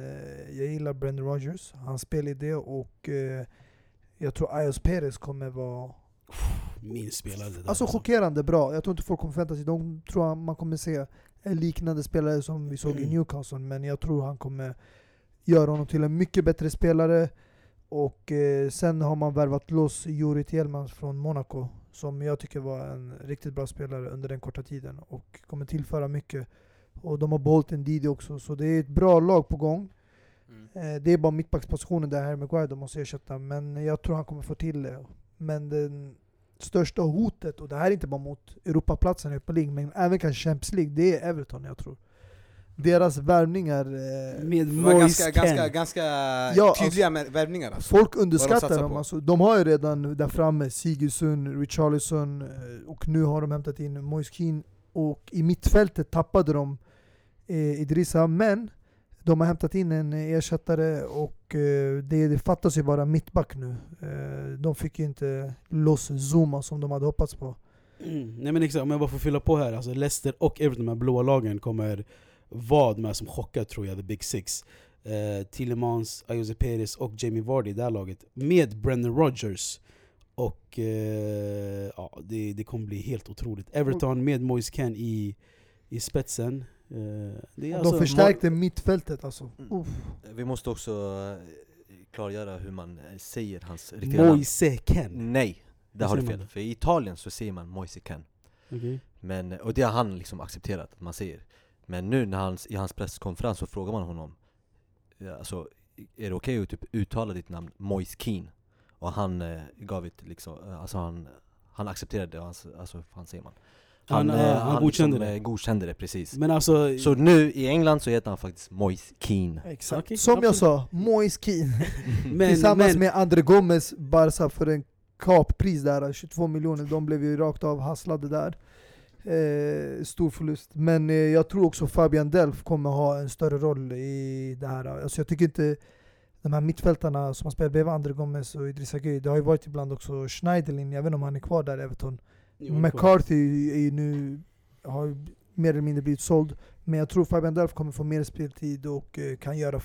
jag gillar Brendan Rodgers, hans spelidé och jag tror Ayos Perez kommer vara Min spelare där. alltså, chockerande bra. Jag tror inte folk kommer förvänta sig, de tror att man kommer se liknande spelare som vi såg i Newcastle, men jag tror han kommer göra honom till en mycket bättre spelare. Och eh, sen har man värvat loss Juri Tjelmans från Monaco, som jag tycker var en riktigt bra spelare under den korta tiden och kommer tillföra mycket. Och de har behållit en Didi också, så det är ett bra lag på gång. Eh, det är bara mittbackspositionen där Harry Maguire de måste ersätta, men jag tror han kommer få till det. Men den största hotet, och det här är inte bara mot Europaplatsen i Europa League, men även kanske Champions League, det är Everton jag tror. Deras värvningar... Eh, Med ganska, ganska, ganska Ja, tydliga med värvningar alltså. Folk de underskattar satsar dem. Alltså, de har ju redan där framme Sigurdsson, Richarlison eh, och nu har de hämtat in Moise Keane. Och i mittfältet tappade de eh, Idrissa, men de har hämtat in en ersättare och eh, det, det fattas ju bara mittback nu. Eh, de fick ju inte loss Zuma som de hade hoppats på. Mm. Nej men exakt, om jag bara får fylla på här. Alltså Leicester och Everton, de här blåa lagen, kommer vara de här som chockar tror jag, the big six. Eh, Tillemans, Ayose Perez och Jamie Vardy i det här laget. Med Brendan Rodgers. Och eh, ja, det, det kommer bli helt otroligt. Everton med Moise Ken i, i spetsen. Eh, det är de alltså- förstärkte mittfältet alltså. Mm. Uff. Vi måste också eh, klargöra hur man eh, säger hans riktiga namn. Moise Ken. Nej, där har du fel. För i Italien så säger man Moise Ken. Okej. Men, och det har han liksom accepterat att man säger. Men nu när han, i hans presskonferens så frågar man honom alltså, Är det okej att typ uttala ditt namn Moise Keane? Och han eh, gav ett liksom, alltså han, han accepterade det, och han, alltså fan säger man? Han, eh, han godkände liksom, det. eh, godkände det, precis Men alltså... Så nu i England så heter han faktiskt Moise Keane Exakt. Okej, Som jag absolut. sa, Moise Keane. *laughs* *laughs* men, Tillsammans men, med André Gomes, Barca för en kappris där, 22 miljoner. De blev ju rakt av hasslade där. Eh, stor förlust. Men eh, jag tror också Fabian Delf kommer ha en större roll i det här. Alltså jag tycker inte de här mittfältarna som har spelat bredvid André Gomes och Idrissa Gueye, det har ju varit ibland också Schneiderlin, jag vet inte om han är kvar där i Everton. McCarthy är ju nu, har ju mer eller mindre blivit såld. Men jag tror Fabian Delf kommer få mer speltid och eh, kan göra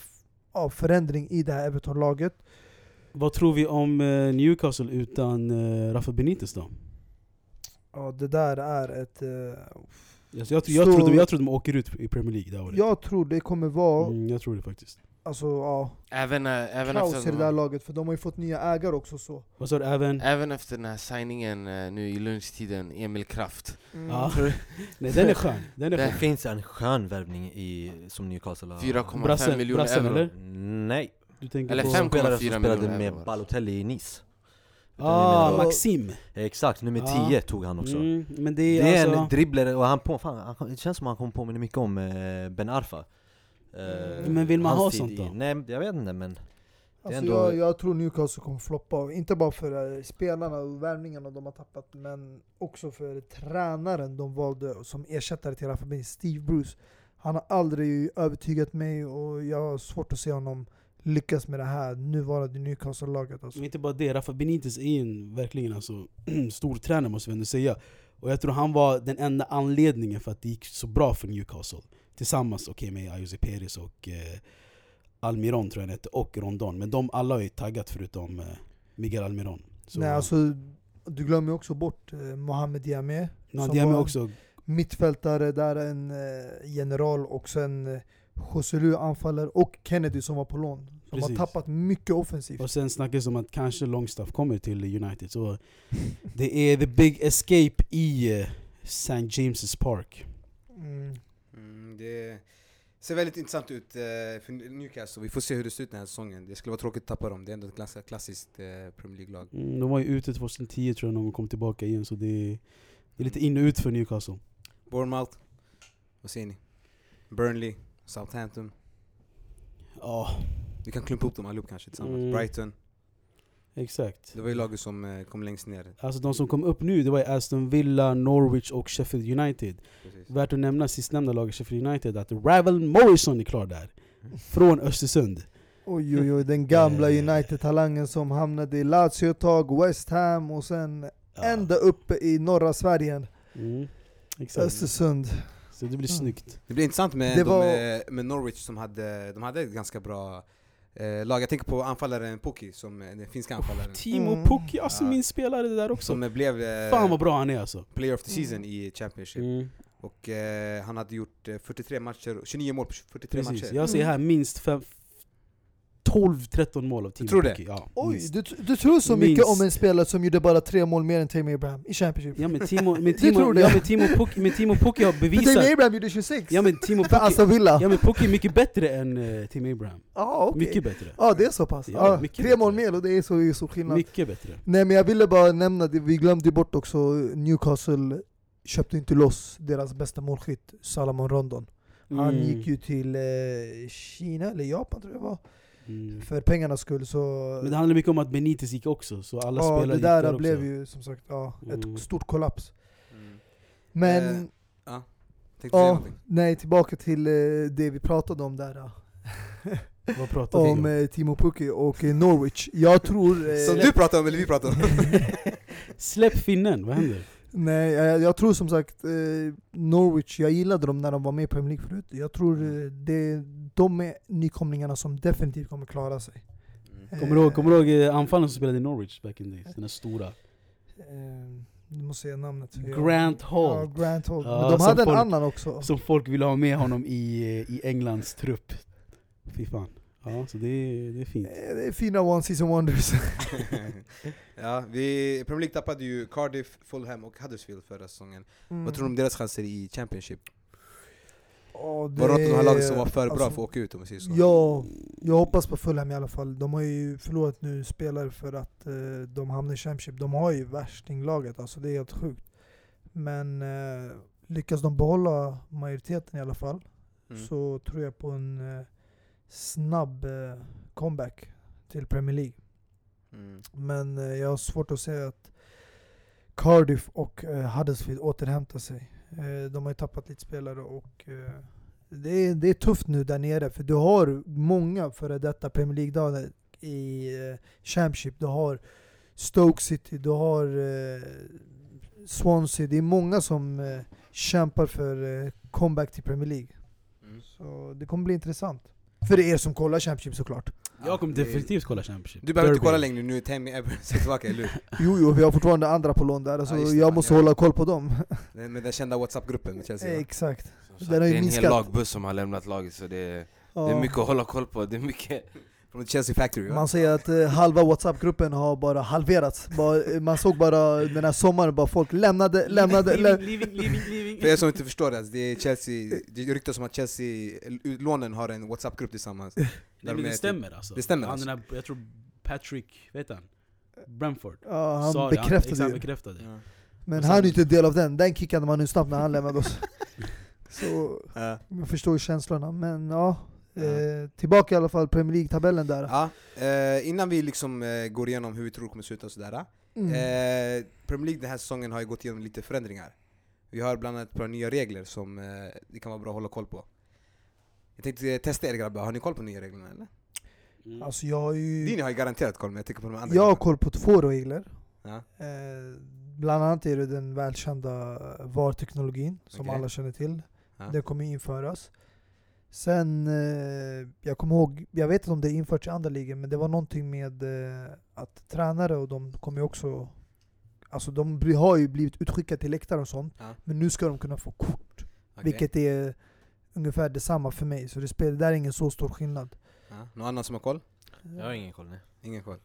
ja, förändring i det här Everton-laget. Vad tror vi om eh, Newcastle utan uh, Rafa Benitez då? Ja, det där är ett... eh, Alltså, jag, jag, Så- trodde, jag trodde de åker ut i Premier League det här året. jag tror det kommer vara Mm, jag tror det faktiskt. Alltså, ja, Även, äh, även, kaos efter i det där laget, för de har ju fått nya ägare också. så Vad sa du? Även? även efter den här signingen äh, nu i lunchtiden, Emil Kraft. Ja. *laughs* Nej den är skön. Den är Det- Det skön. finns en skön värvning i, som Newcastle har 4,5 Brassen- miljoner brassen, euro. eller? Nej, Du tänker Eller på... fem- spelare 5,4 som spelade miljoner med euro. Balotelli i Nice Ah, Maxim! Exakt, nummer Ja. 10 tog han också Mm, men det Det är, är alltså... en dribblare och han på, fan, han, det känns som han kommer påminna mycket om eh, Ben Arfa Eh, Men vill man ha sånt i- då? Nej jag vet inte men Alltså ändå- jag, jag tror Newcastle kommer floppa, inte bara för eh, spelarna och värvningarna de har tappat, men också för tränaren de valde som ersättare till Rafa Steve Bruce. Han har aldrig övertygat mig och jag har svårt att se honom lyckas med det här nuvarande Newcastle-laget. Alltså. Men inte bara det, Rafa Benitez är en verkligen alltså, *clears throat* stor tränare måste vi ändå säga. Och jag tror han var den enda anledningen för att det gick så bra för Newcastle. Tillsammans okay, med Ayose Perez och eh, Almiron tror jag han hette, och Rondon. Men de alla har ju taggat förutom eh, Miguel Almiron. Så, Nej, alltså, du glömmer också bort eh, Mohamed Diame. no, det var- också, mittfältare, där en eh, general och sen eh, Joselu anfallare och Kennedy som var på lån. De Precis. har tappat mycket offensivt. och sen snackas om att kanske Longstaff kommer till United. Så det är the big escape i eh, St. James' Park. Mm. Det, Ser väldigt intressant ut eh, för Newcastle, vi får se hur det ser ut den här säsongen. Det skulle vara tråkigt att tappa dem, det är ändå ett ganska klassiskt eh, Premier League-lag. Mm, de var ju ute 2010 tror jag när de kom tillbaka igen, så det, det är lite in och ut för Newcastle. Bournemouth, vad säger ni? Burnley, Southampton. Ja, Vi kan klumpa ihop dem allihop kanske tillsammans. Mm. Brighton, exakt. det var ju laget som eh, kom längst ner. Alltså de som kom upp nu, det var Aston Villa, Norwich och Sheffield United. Precis. Värt att nämna sistnämnda laget, Sheffield United, att Ravel Morrison är klar där. Från Östersund. Oj oj oj, den gamla Eh. United-talangen som hamnade i Lazio ett tag, West Ham och sen Ja. ända uppe i norra Sverige, Mm, exakt. Östersund. Så det blir snyggt. Det blir intressant med, var- med, med Norwich som hade, de hade ett ganska bra eh, lag. Jag tänker på anfallaren Puki, som, eh, den finska anfallaren. Timo Mm. Pukki, alltså Ja. min spelare det där också. Som eh, blev eh, Fan vad bra han är alltså. player of the season i Championship. Mm, Och eh, han hade gjort eh, 43 matcher, 29 mål på 43 precis. matcher. Jag ser här minst fem- 12-13 mål av Timo tror det? Pukki. Ja, Oj, minst. du, du tror så mycket Minst. om en spelare som gjorde bara tre mål mer än Tammy Abraham i Championship? Ja men Timo, *laughs* men Du Timo, ja, men Timo, Pukki, men Timo Pukki har bevisat... Abraham gjorde 26! Ja men Timo *laughs* Pukki, Villa! ja, men Pukki är mycket bättre än uh, Tim Abraham. Ja, okej. Mycket bättre. Ja det är så pass. Ja, mycket tre bättre. mål mer och det är så, så skillnad. Mycket bättre. Nej men jag ville bara nämna det, vi glömde bort också Newcastle köpte inte loss deras bästa målskytt, Salomon Rondon. Han Mm. gick ju till eh, Kina eller Japan tror jag det var, Mm. för pengarnas skull så... Men det handlar mycket om att Benitez gick också, så alla ja, spelare det där, där blev också. ju som sagt ja, Mm. ett stort kollaps. Mm. Men Eh, ja, någonting? nej tillbaka till eh, det vi pratade om där. ja. *laughs* Om om? eh, Timo Pukki och eh, Norwich. Jag tror... Eh, Som du pratar om, eller vi pratar om? *laughs* Släpp finnen, vad händer? Nej, jag, jag tror som sagt eh, Norwich, jag gillade dem när de var med i Premier League förut. Jag tror Mm. eh, det, de är nykomlingarna som definitivt kommer klara sig. Mm. Kommer du ihåg, kommer du ihåg eh, anfallen som spelade i Norwich back in the days? Den där stora. Eh, du måste säga namnet. Grant Holt. Ja, Grant Holt. Ja, Men de hade en folk- annan också. Som folk ville ha med honom i, eh, i Englands trupp. Fy fan. Ja, så det är, det är fint. Eh, Det är fina one season wonders. *laughs* *laughs* ja, vi, Premier League tappade ju Cardiff, Fulham och Huddersfield förra säsongen. Mm. Vad tror du om deras chanser i Championship? Ja, det Var det något av de här lagen som var för bra alltså, för att åka ut om säger så? Ja, jag hoppas på Fulham i alla fall. De har ju förlorat nu spelare för att eh, de hamnar i Championship. De har ju värstinglaget, alltså det är helt sjukt. Men eh, lyckas de behålla majoriteten i alla fall Mm. så tror jag på en eh, snabb eh, comeback till Premier League. Mm. Men eh, jag har svårt att säga att Cardiff och eh, Huddersfield återhämtar sig. De har ju tappat lite spelare och det, är, det är tufft nu där nere för du har många före detta Premier League-dagar i Championship. Du har Stoke City, du har Swansea. Det är många som kämpar för comeback till Premier League. Mm. Så det kommer bli intressant. För er som kollar Championship såklart. Jag kommer definitivt kolla Championship. Du behöver inte kolla längre nu, Tammy Abrams är tillbaka, eller hur? *laughs* Jo, jo, vi har fortfarande andra på lån där, alltså Ja, jag måste ja. hålla koll på dem. Med *laughs* den kända WhatsApp-gruppen med Chelsea? Exakt. Som Den har ju det är en minskat. hel lagbuss som har lämnat laget så det är, Ja. det är mycket att hålla koll på. Det är mycket... Från Chelsea Factory va? Man säger att eh, halva WhatsApp-gruppen har bara halverats. Bara, eh, man såg bara den här sommaren, bara folk lämnade, lämnade, lä Leaving, leaving, leaving, leaving. För er som inte förstår det, alltså, det är Chelsea, det ryktas om att Chelsea-lånen har en WhatsApp-grupp tillsammans Nej men det stämmer alltså. Det stämmer han, alltså. här, jag tror Patrick, vet han? Brentford. Ja, han det, bekräftade exakt, ju. bekräftade. Ja. Men han är inte en del av den, den kickade man nu snabbt när han lämnade oss. *laughs* Så Ja. jag förstår ju känslorna, men ja. Eh, tillbaka i alla fall Premier League-tabellen där. Ja, eh, innan vi liksom eh, går igenom hur vi tror det kommer se ut och sådär Mm. eh, Premier League den här säsongen har ju gått igenom lite förändringar Vi har bland annat ett par nya regler som eh, det kan vara bra att hålla koll på Jag tänkte eh, testa er grabbar, har ni koll på nya reglerna eller? Mm. Alltså jag har ju... Dini har ju garanterat koll men jag tänker på de andra Jag har koll på två regler. Ja. Eh, bland annat är det den välkända VAR-teknologin som Okej. alla känner till. Ja. Det kommer införas. Sen, eh, jag kommer ihåg, jag vet inte om det är infört i andra ligor, men det var någonting med eh, att tränare och de kommer ju också Alltså de har ju blivit utskickade till läktare och sånt, Ja. men nu ska de kunna få kort. Okej. Vilket är ungefär detsamma för mig, så det, spelar, det där är ingen så stor skillnad. Ja. Någon annan som har koll? Jag har ingen koll nej. Ingen koll?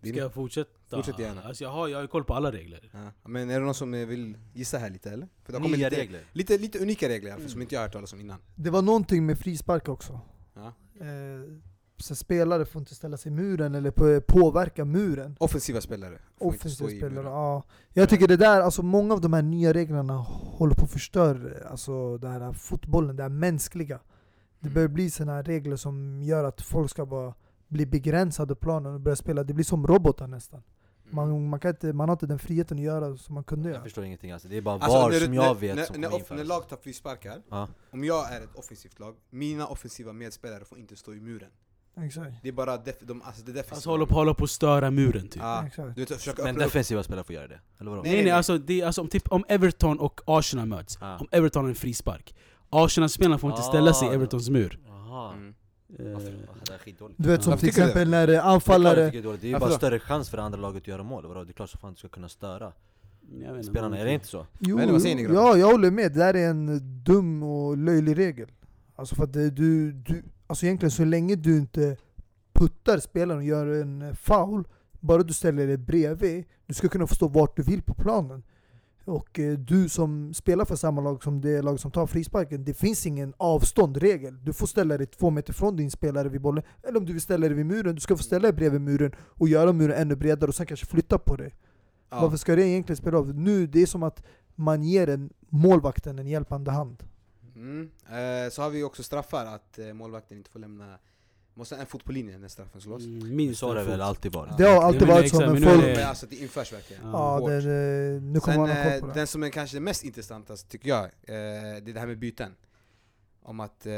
Din- Ska jag fortsätta? Fortsätt gärna. Alltså jag, har, jag har ju koll på alla regler. Ja. Men är det någon som vill gissa här lite eller? För det Nya lite, regler. Lite, lite unika regler alla fall, som inte jag har hört talas om innan. Det var någonting med frispark också. Ja. Eh, så spelare får inte ställa sig i muren eller på, påverka muren. Offensiva spelare. får inte stå Offensiva i spelare, muren. ja. Jag tycker det där, alltså många av de här nya reglerna håller på att förstöra alltså, det här fotbollen, det här mänskliga. Det Mm. börjar bli sådana här regler som gör att folk ska bara bli begränsade på planen och börja spela, det blir som robotar nästan. Mm. Man, man, kan inte, man har inte den friheten att göra som man kunde Jag göra. förstår ingenting alltså, det är bara Alltså, VAR som jag när, vet när, som när, off, när lag tar frisparkar, Ja. om jag är ett offensivt lag, mina offensiva medspelare får inte stå i muren. Exakt. Det är bara def, de, alltså det defensiva. Alltså håller på, håller på att störa muren typ. Du vet, Men defensiva spelare får göra det, eller vadå? Nej, Nej nej, alltså, det alltså om, typ, om Everton och Arsenal möts, Ah. om Everton har en frispark Arsenal-spelarna får inte ställa sig i Ah. Evertons mur. Mm. Eh. Du vet som till exempel när anfallare... det är. Det är bara större chans för det andra laget att göra mål? Det är klart som fan du ska kunna störa jag vet inte, spelarna, är det inte så? Jo, Men vad säger ni, ja, jag håller med. Det där är en dum och löjlig regel. Alltså för att du, du, alltså egentligen så länge du inte puttar spelaren och gör en foul, bara du ställer dig bredvid, du ska kunna få stå vart du vill på planen. Och eh, du som spelar för samma lag som det lag som tar frisparken, det finns ingen avståndregel. Du får ställa dig två meter från din spelare vid bollen, eller om du vill ställa dig vid muren, du ska få ställa dig bredvid muren och göra muren ännu bredare och sen kanske flytta på dig. Ja. Varför ska det egentligen spela roll? Nu, det är som att man ger en målvakten en hjälpande hand. Mm. Eh, så har vi också straffar, att eh, målvakten inte får lämna Måste en fot på linjen när straffen slås. Mm, Minst så har det väl alltid varit? Det har alltid men varit så, men folk... är Men alltså det införs verkligen. Ja. Ja, det, det, nu kommer Sen, man ha koll eh, på det. den som är kanske mest intressantast tycker jag, eh, det är det här med byten. Om att eh,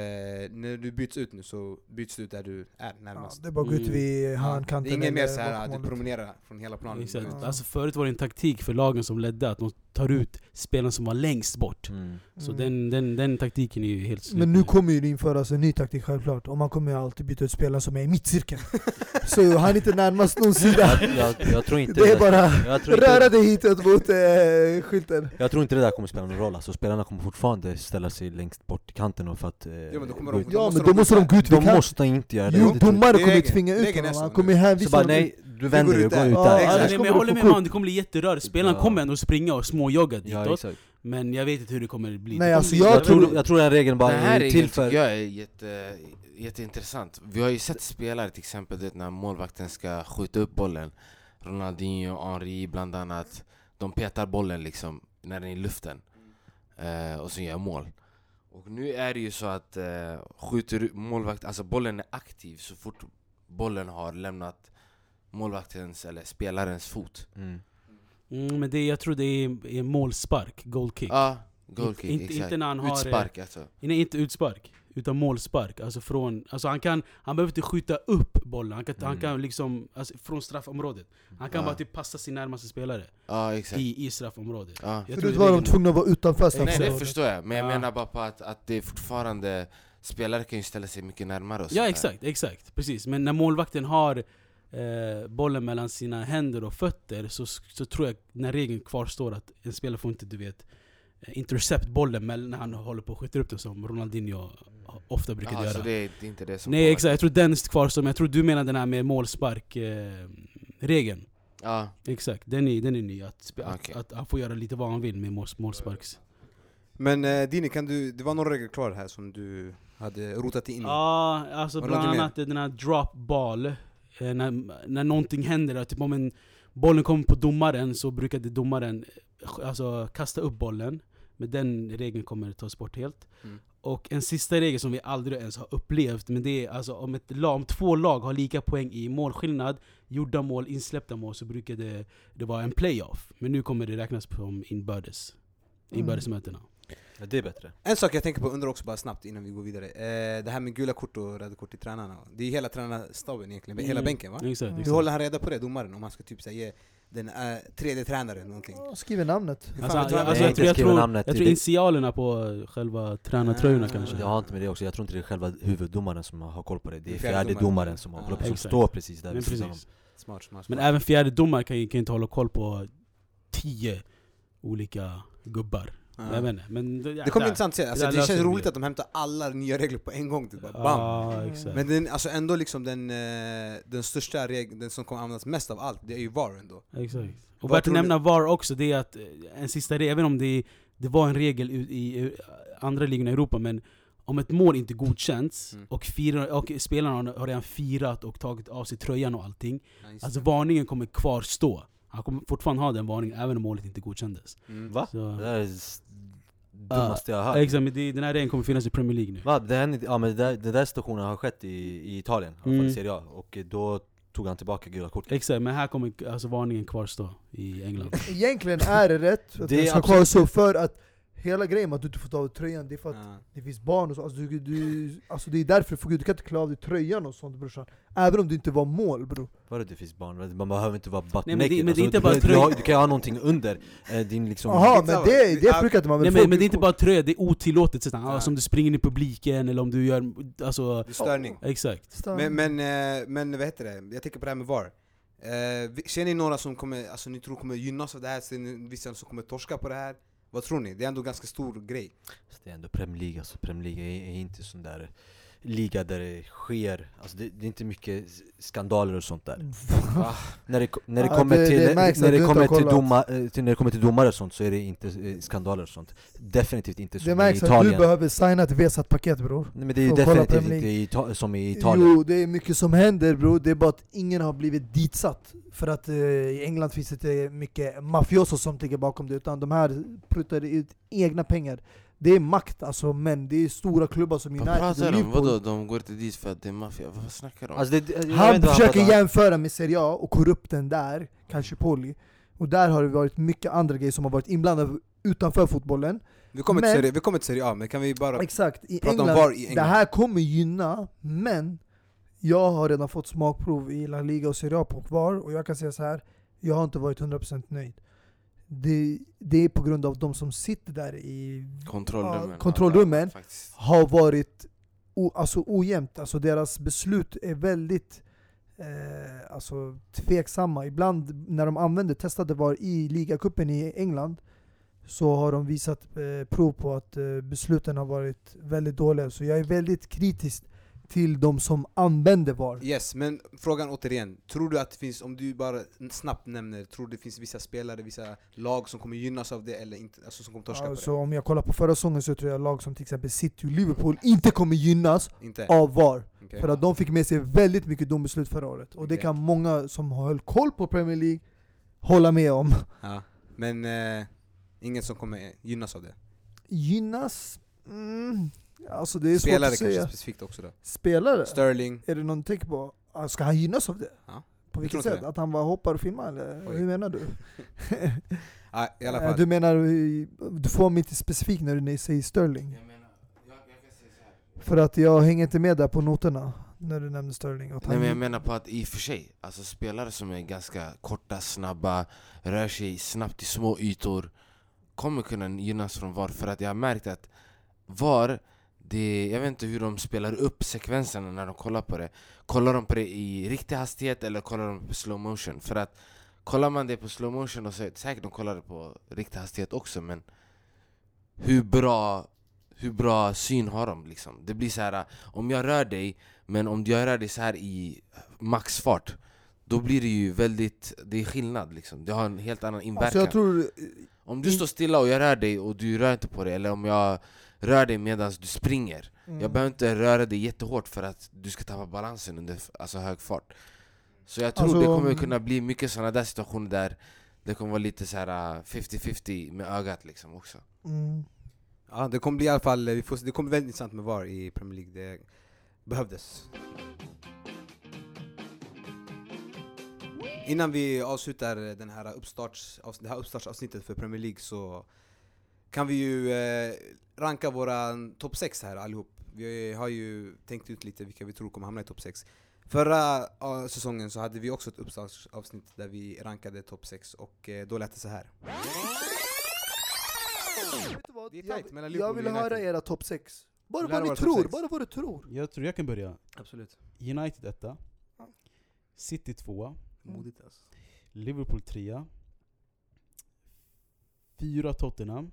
när du byts ut nu så byts du ut där du är Ja, närmast. det är bara att gå ut Mm. vid Ja, hörnkanten det är inget mer såhär att du promenerar från hela planen. Exakt. Ja. Alltså förut var det en taktik för lagen som ledde att de tar ut spelaren som var längst bort. Mm. Så Mm. den, den, den taktiken är ju helt slut Men nu kommer ju det införas en ny taktik självklart, och man kommer ju alltid byta ut spelare som är i mittcirkeln. *laughs* så han är inte närmast någon sida. Jag, jag, jag tror inte Det är bara jag tror röra inte, dig hitåt mot eh, skylten. jag tror inte det där kommer spela någon roll, alltså spelarna kommer fortfarande ställa sig längst bort i kanten för att eh, Ja, men då kommer de-. Ja måste men de då måste de gå ut De måste inte göra det, Jo, är kommer tvinga ut honom, så han kommer hänvisa honom nej, du vänder dig ut och går där. ut Ja, där annars Ja, exakt. nej, men jag håller med man, det kommer bli jätterörigt. Spelaren Ja. kommer ändå springa och småjogga Ja, ditåt. exakt. Men jag vet inte hur det kommer bli. Nej, Det alltså jag Jag tror, jag tror den regeln bara Den här är till för... tycker jag är jätte, jätteintressant. Vi har ju sett spelare till exempel vet, när målvakten ska skjuta upp bollen. Ronaldinho och Henri bland annat. De petar bollen liksom när den är i luften. Eh, och så gör mål. Och nu är det ju så att eh, skjuter målvakt, alltså bollen är aktiv så fort bollen har lämnat målvaktens eller spelarens fot. Mm. Mm, men det, jag tror det är, är målspark, goal kick. Ja, goal kick, inte, exakt. inte när han har... Utspark alltså. Nej, inte utspark. Utan målspark. Alltså från... Alltså han kan... Han behöver inte skjuta upp bollen. Han kan, han Mm. kan liksom... Alltså från straffområdet. Han kan Ja. bara typ passa sin närmaste spelare Ja, exakt. i, i straffområdet. Ja. Jag tror Förut det var de tvungna att vara utanför Nej det straffområdet. förstår jag, men jag Ja. menar bara på att, att det är fortfarande Spelare kan ju ställa sig mycket närmare och Ja exakt, exakt. Precis. Men när målvakten har eh, bollen mellan sina händer och fötter så, så tror jag när regeln kvarstår att en spelare får inte du vet eh, intercept bollen när han håller på att skjuta upp den som Ronaldinho ofta brukar Jaha, göra. så det är, inte det som Nej påverkar. exakt, jag tror den kvarstår, men jag tror du menar den här med målspark eh, regeln. Ja, Exakt, den är, den är ny. Att, spe- att, att han får göra lite vad han vill med mål, målsparks... Men eh, Dini, kan du, det var några regler kvar här som du hade rotat in i. Ja, alltså Var det bland annat den här drop ball. Eh, när, när någonting händer, typ om en, bollen kommer på domaren så brukade domaren eh, alltså, kasta upp bollen. Men den regeln kommer tas bort helt. Mm. Och en sista regel som vi aldrig ens har upplevt, men det är alltså om, ett lag, om två lag har lika poäng i målskillnad, gjorda mål, insläppta mål, så brukar det, det vara en playoff. Men nu kommer det räknas som inbördes. Mm. Inbördesmötena. Ja, det är bättre. En sak jag tänker på, undrar också bara snabbt innan vi går vidare. Eh, det här med gula kort och röda kort till tränarna. Det är hela tränarstaben egentligen, hela Mm. bänken va? Exakt, Hur exakt. håller han reda på det, domaren? Om han ska typ säga den äh, tredje tränaren någonting? Ja, Skriver namnet. Hur Alltså, jag, alltså, tror, jag, skriva tror, namnet jag i tror det. initialerna på själva tränartröjorna Ah. kanske. Jag har inte med det också, jag tror inte det är själva huvuddomaren som har koll på det. Det är Fjärde fjärde domaren. domaren som har koll på det, som Exakt. står precis där Men vid sidan. Smart, smart, Men även fjärde domare kan ju kan ju inte hålla koll på tio olika gubbar. Ja. Jag vet inte, men det, ja, Det kommer där. intressant att se, alltså, det löser känns roligt det. att de hämtar alla nya regler på en gång, typ. bara bam! Ja, exakt. Men den, alltså ändå liksom den, eh, den största regeln, den som kommer användas mest av allt, det är ju VAR ändå. Exakt. Och värt att nämna VAR också, det är att eh, en sista regel, även om det, det var en regel i, i eh, andra ligorna i Europa, men om ett mål inte godkänts Mm. och, firar, och spelarna har- redan firat och tagit av sig tröjan och allting, just alltså det. varningen kommer kvarstå. Han kommer fortfarande ha den varningen även om målet inte godkändes. Mm. Va? Så, Det där är dummaste jag har hört. exakt, men det, den här regeln kommer finnas i Premier League nu. Va? Den, ja men det där, den där situationen har skett i, i Italien, i Mm. Serie A, och eh, då tog han tillbaka gula kortet. Exakt, men här kommer alltså varningen kvarstå i England. *laughs* Egentligen är det rätt att Det är ska kvar absolut- så, för att hela grejen med att du inte får ta av dig tröjan, det är för att Ja. det finns barn och så, alltså, du, du, alltså det är därför, för gud, du kan inte klä av dig tröjan och sånt brorsan Även om det inte var mål bror Vadå det finns barn? Man behöver inte vara butt Nej, men det- naked men det är alltså, inte du, bara du, tröja. du kan ha någonting under eh, din liksom... Jaha men det, det brukar inte man väl Nej, men, men det är inte bara tröja, det är otillåtet. Sådär. Ja. Alltså, om du springer in i publiken eller om du gör... Alltså, störning. exakt. Stan- Men, men, eh, men vad heter det, jag tänker på det här med VAR. Eh, ser ni några som kommer, alltså, ni tror kommer gynnas av det här? Ser ni vissa som kommer torska på det här? Vad tror ni? Det är ändå en ganska stor grej. Det är ändå Premier League, alltså Premier League är, är inte sån där liga där det sker, alltså det, det är inte mycket skandaler och sånt där. *laughs* När det, ko- när det Ja, kommer det- till, det märks när att det du inte kommer har till, kollat. doma, eh, till, när det kommer till domare och sånt så är det inte eh, skandaler och sånt. Definitivt inte som Det i märks att Italien. du behöver signa ett Vesat paket bror. Nej men det är ju kolla definitivt Premier inte i Ita- som i Italien. Jo, det är mycket som händer bror, det är bara att ingen har blivit ditsatt. För att eh, i England finns det inte mycket mafioso som ligger bakom det, utan de här pruttar ut egna pengar Det är makt alltså, men det är stora klubbar som Vad United pratar och de om? Liverpool Vadå? De går inte dit för att det är maffia? Vad snackar de om? Alltså det, Han vad försöker pratar om. jämföra med Serie A och korrupten där, kanske Poli Och där har det varit mycket andra grejer som har varit inblandade utanför fotbollen Vi kommer, Men- till serie, vi kommer till Serie A, men kan vi bara... Exakt, i Prata om England, VAR i England. det här kommer gynna, men jag har redan fått smakprov i La Liga och Serie A på VAR, och jag kan säga så här. jag har inte varit 100% nöjd. Det, det är på grund av de som sitter där i Kontrollrummen? Kontrollrummen. Ja, har varit o, alltså ojämnt, alltså deras beslut är väldigt eh, alltså, tveksamma. Ibland när de använder testade VAR i ligacupen i England så har de visat eh, prov på att eh, besluten har varit väldigt dåliga. Så jag är väldigt kritisk till de som använder VAR. Yes, men frågan återigen. Tror du att det finns, om du bara snabbt nämner, tror du det finns vissa spelare, vissa lag som kommer gynnas av det eller inte? Alltså som kommer torska Alltså, om jag kollar på förra säsongen så tror jag lag som till exempel City och Liverpool inte kommer gynnas på det? Inte? av VAR. Okej. För att de fick med sig väldigt mycket domslut förra året. Och det Okej. kan många som har höll koll på Premier League hålla med om. *laughs* Ja. Men eh, ingen som kommer gynnas av det? Gynnas? Mm. Alltså det är svårt Spelare att kanske säga. specifikt också då? Spelare? Sterling? Är det någon tänk på? Ah, Ska han gynnas av det? Ja. På vilket sätt? det. Att han bara hoppar och filmar eller? Oj. Hur menar du? *laughs* Ja, i alla Eh, fall. Du menar, eh, du får mig inte specifik när du säger Sterling? Jag menar, jag, jag kan säga så här. För att jag hänger inte med där på noterna när du nämner Sterling. Att Nej men jag menar på att i och för sig, alltså spelare som är ganska korta, snabba, rör sig snabbt i små ytor kommer kunna gynnas från VAR för att jag har märkt att VAR, det, jag vet inte hur de spelar upp sekvenserna när de kollar på det Kollar de på det i riktig hastighet eller kollar de på slow motion? För att kollar man det på slow motion då så säkert de kollar det på riktig hastighet också men hur bra, hur bra syn har de liksom? Det blir så här om jag rör dig men om jag rör dig så här i maxfart Då blir det ju väldigt, det är skillnad liksom, det har en helt annan inverkan Alltså tror, Om du står stilla och jag rör dig och du rör inte på dig, eller om jag rör dig medan du springer mm. Jag behöver inte röra dig jättehårt för att du ska tappa balansen under alltså hög fart Så jag tror Alltså, det kommer om- kunna bli mycket sådana där situationer där det kommer vara lite så här uh, 50-50 med ögat liksom också mm. Ja, det kommer bli i alla fall, vi får, det kommer bli väldigt intressant med VAR i Premier League, det behövdes. Innan vi avslutar den här uppstarts, det här uppstartsavsnittet för Premier League så kan vi ju eh, ranka våra topp 6 här allihop. Vi har ju tänkt ut lite vilka vi tror kommer hamna i topp 6. Förra eh, säsongen så hade vi också ett uppstartsavsnitt där vi rankade topp 6 och eh, då lät det så här. Vet du vad? Det är Jag, tajt mellan jag vill och höra era topp 6. Bara Vill vad ni våra topp tror, sex? bara vad du tror. Jag tror jag kan börja. Absolut. United etta. City tvåa. Modigt alltså. Liverpool trea. Fyra Tottenham.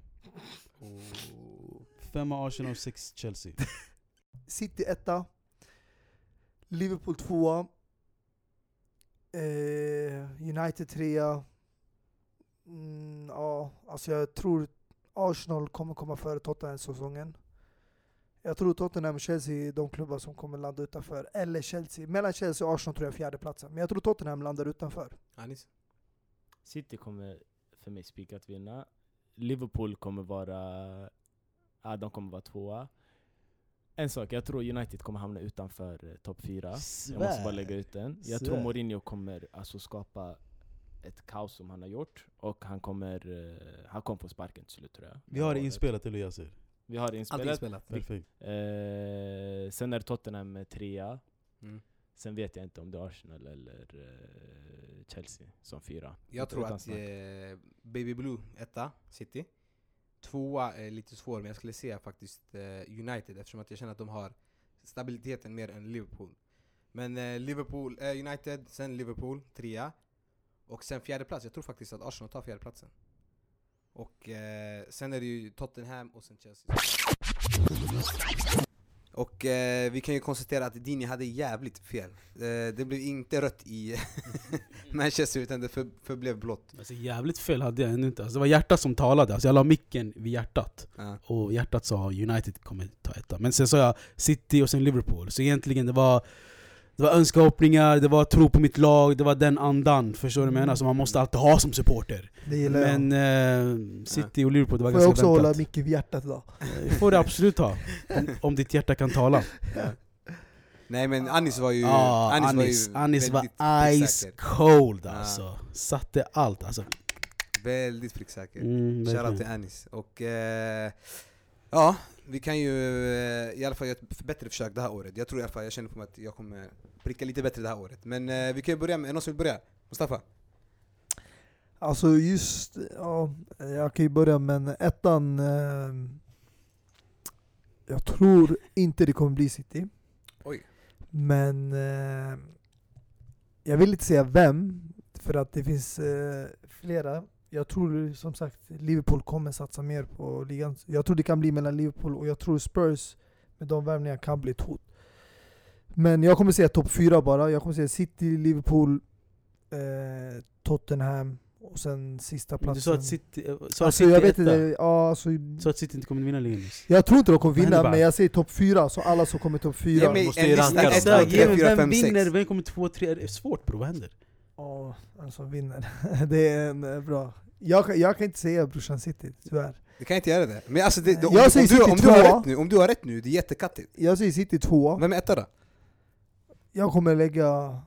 Femma Arsenal, sex Chelsea. *laughs* City etta. Liverpool tvåa. Eh, United trea. Mm, ja, alltså jag tror Arsenal kommer komma före Tottenham säsongen. Jag tror Tottenham och Chelsea är de klubbar som kommer landa utanför. Eller Chelsea. Mellan Chelsea och Arsenal tror jag fjärde platsen. Men jag tror Tottenham landar utanför. Anis? City kommer för mig spikat vinna. Liverpool kommer vara... Ja, de kommer vara tvåa. En sak, jag tror United kommer hamna utanför eh, topp fyra. Jag måste bara lägga ut den. Jag tror. Mourinho kommer alltså skapa ett kaos som han har gjort, och han kommer, eh, han kommer få sparken till slut tror jag. Vi har det inspelat eller Yasser? Vi har det Allt inspelat. inspelat. Perfekt. Eh, sen är Tottenham trea. Mm. Sen vet jag inte om det är Arsenal eller eh, Chelsea som fyra. Jag tror att eh, Baby Blue, etta, City. Tvåa är lite svår, men jag skulle säga faktiskt eh, United eftersom att jag känner att de har stabiliteten mer än Liverpool. Men eh, Liverpool, eh, United, sen Liverpool, trea. Och sen fjärde plats, jag tror faktiskt att Arsenal tar fjärde platsen. Och eh, sen är det ju Tottenham och sen Chelsea. Och eh, vi kan ju konstatera att Dini hade jävligt fel. Eh, det blev inte rött i *laughs* Manchester utan det för, förblev blått. Alltså jävligt fel hade jag ändå inte. Alltså, det var hjärtat som talade. Alltså, jag la micken vid hjärtat. Ja. Och hjärtat sa United kommer ta etta. Men sen sa jag City och sen Liverpool. Så egentligen det var det var önskehopningar, det var tro på mitt lag, det var den andan. Förstår du vad jag menar? Som man måste alltid ha som supporter. Det gillar jag. Men eh, City och Liverpool, det var Får jag ganska också hålla väntat. mycket vid hjärtat idag? Det får du absolut ha. Om, om ditt hjärta kan tala. *laughs* Nej men Anis var ju... Ja, Anis, Anis, var, ju Anis var ice pricksäker. cold alltså. Satte allt alltså. Väldigt pricksäker. Mm, Shoutout till Anis. Och eh, ja, vi kan ju eh, i alla fall göra ett bättre försök det här året. Jag tror i alla fall, jag känner på mig att jag kommer pricka lite bättre det här året. Men eh, vi kan ju börja med, är det någon som vill börja? Mustafa? Alltså just, ja, jag kan ju börja men ettan, eh, jag tror inte det kommer bli City. Oj. Men eh, jag vill inte säga vem, för att det finns eh, flera. Jag tror som sagt Liverpool kommer satsa mer på ligan. Jag tror det kan bli mellan Liverpool och jag tror Spurs med de värvningarna kan bli ett hot. Men jag kommer säga topp fyra bara. Jag kommer säga City, Liverpool, eh, Tottenham och sen sista Men platsen. Du sa att City, eh, sa att alltså, City jag vet inte, ja, alltså, sa att City inte kommer vinna ligan jag tror inte de kommer vinna, men jag säger topp fyra, så alla som kommer topp fyra. Ge mig måste en ju lista, ranka dem. ett, två, Exakt, tre, ge mig fyra, vem fem, vinner, vem kommer två, tre? Det är svårt bror, vad händer? Ja, den som vinner. *laughs* det är en eh, bra. Jag, kan- jag kan inte säga brorsan City, tyvärr. Du kan inte göra det. Men alltså, det, det, om, Jag om, säger du, om, City du har rätt nu, om du har rätt nu, det är jättekattigt. Jag säger City tvåa. Vem är etta då? Jag kommer lägga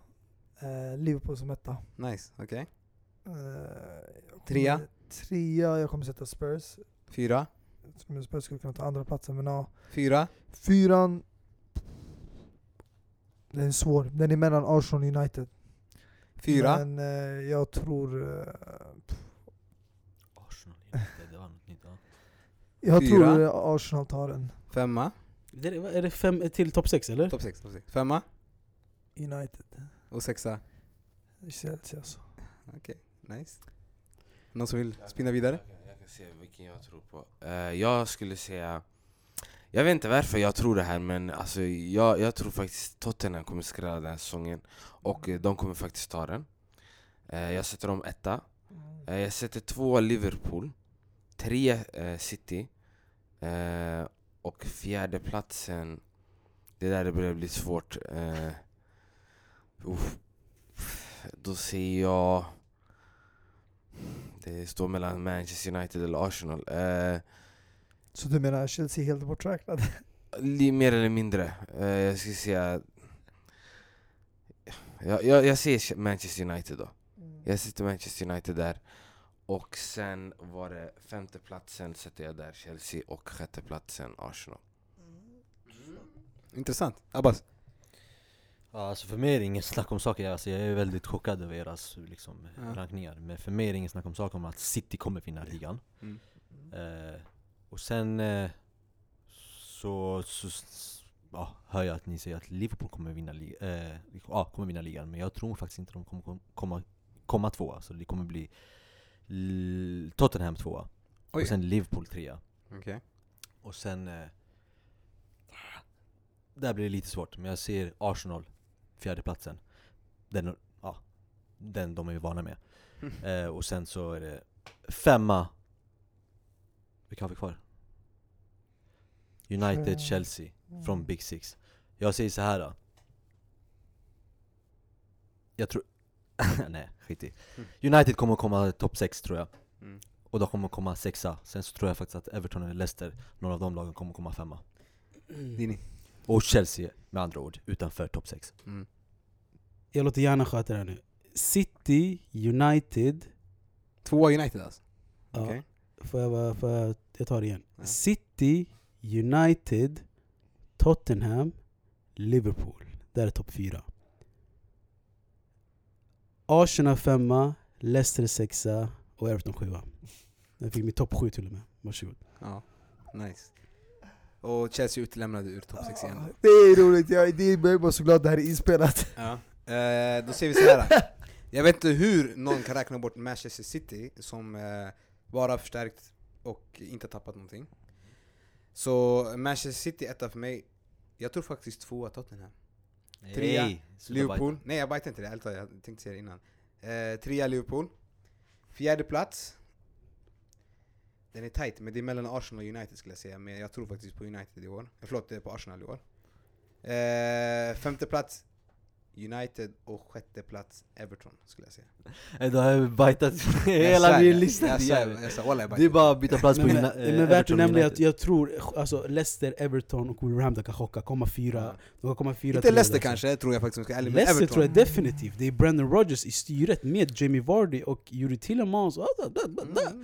eh, Liverpool som etta. Nice, okej. Eh, jag kommer- Trea? Trea, jag kommer sätta Spurs. Fyra? Tror Spurs skulle kunna ta andra platsen men ja. Fyra? Fyran... Den är svår. Den är mellan Arsenal och United. Fyra? Men eh, jag tror... Eh, Arsenal, det var något nytt. Ja. jag Fyra. tror eh, Arsenal tar den. Femma? Det är, är det fem till topp sex eller? Topp sex, top sex. Femma? United. Och sexa? Chelsea alltså. Okej, nice. Någon som vill spinna vidare? Jag kan se vilken jag tror på. Eh, jag skulle säga... Jag vet inte varför jag tror det här men alltså, jag, jag tror faktiskt Tottenham kommer skrälla den här säsongen och eh, de kommer faktiskt ta den. Eh, jag sätter dem etta. Eh, jag sätter två Liverpool, tre City och fjärde platsen det där det börjar bli svårt. Då säger jag... Det står mellan Manchester United eller Arsenal. Så du menar Chelsea helt borträknade? mer eller mindre. Eh, jag ska säga... Jag, jag, jag säger Manchester United då. Jag sitter Manchester United där. Och sen var det femte platsen sätter jag där Chelsea och sjätte platsen Arsenal. Intressant. Abbas? Ja, alltså för mig är det ingen snack om saker, alltså jag är väldigt chockad över era liksom, Ja. rankningar Men för mig är det ingen snack om saker om att City kommer vinna ligan Mm. eh, Och sen eh, så, så s- ja, hör jag att ni säger att Liverpool kommer vinna, li- eh, ja, kommer vinna ligan Men jag tror faktiskt inte de kommer kom- komma, komma tvåa, så det kommer bli L- Tottenham tvåa Oj. och sen Liverpool trea Okej. Och sen... Eh, där blir det lite svårt, men jag ser Arsenal, fjärdeplatsen. Den, ja, den de är vana med. *laughs* Eh, och sen så är det femma... Vilka har vi kvar? United, Mm. Chelsea, från Big Six. Jag säger så här. Då. Jag tror... *laughs* Nej, skit i. United kommer att komma topp 6 tror jag. Mm. Och de kommer att komma sexa. Sen så tror jag faktiskt att Everton eller Leicester, några av de lagen kommer att komma femma. Dini. Och Chelsea med andra ord, utanför topp 6. Mm. Jag låter gärna sköta det här nu. City, United... Tvåa United alltså? Ja, Okej. Får jag, får jag, jag tar det igen. Ja. City, United, Tottenham, Liverpool. Där är topp fyra. Arsenal femma, Leicester sexa och Everton sjua. Jag fick mitt topp sju till och med. Varsågod. Ja, nice. Och Chelsea utelämnade ur topp 6 igen. Det är roligt, jag, det är jag bara så glad det här är inspelat. Ja. Eh, då ser vi så här. Jag vet inte hur någon kan räkna bort Manchester City som eh, bara förstärkt och inte tappat någonting. Så Manchester City etta för mig. Jag tror faktiskt tvåa Tottenham. Trea, Nej, Liverpool. Nej jag bajtar inte det, ärligt jag tänkte säga det innan. Eh, trea Liverpool. Fjärde plats. Den är tight, men det är mellan Arsenal och United skulle jag säga. Men jag tror faktiskt på United i år. Eh, Förlåt, på Arsenal i år. Eh, femte plats United och sjätte plats Everton skulle jag säga. Då har bajtat Jag *laughs* hela min lista Jag svär, jag svär, Det är bara att byta plats på Men, Uni- men, eh, men värt att Everton och nämna att jag tror alltså Leicester, Everton och Wolverhampton kan chocka, komma fyra. De komma fyra Inte Leicester kanske, tror jag faktiskt ska Leicester Everton. tror jag definitivt. Det är Brendan Rodgers i styret med Jamie Vardy och Yuri Tillemans. Ah.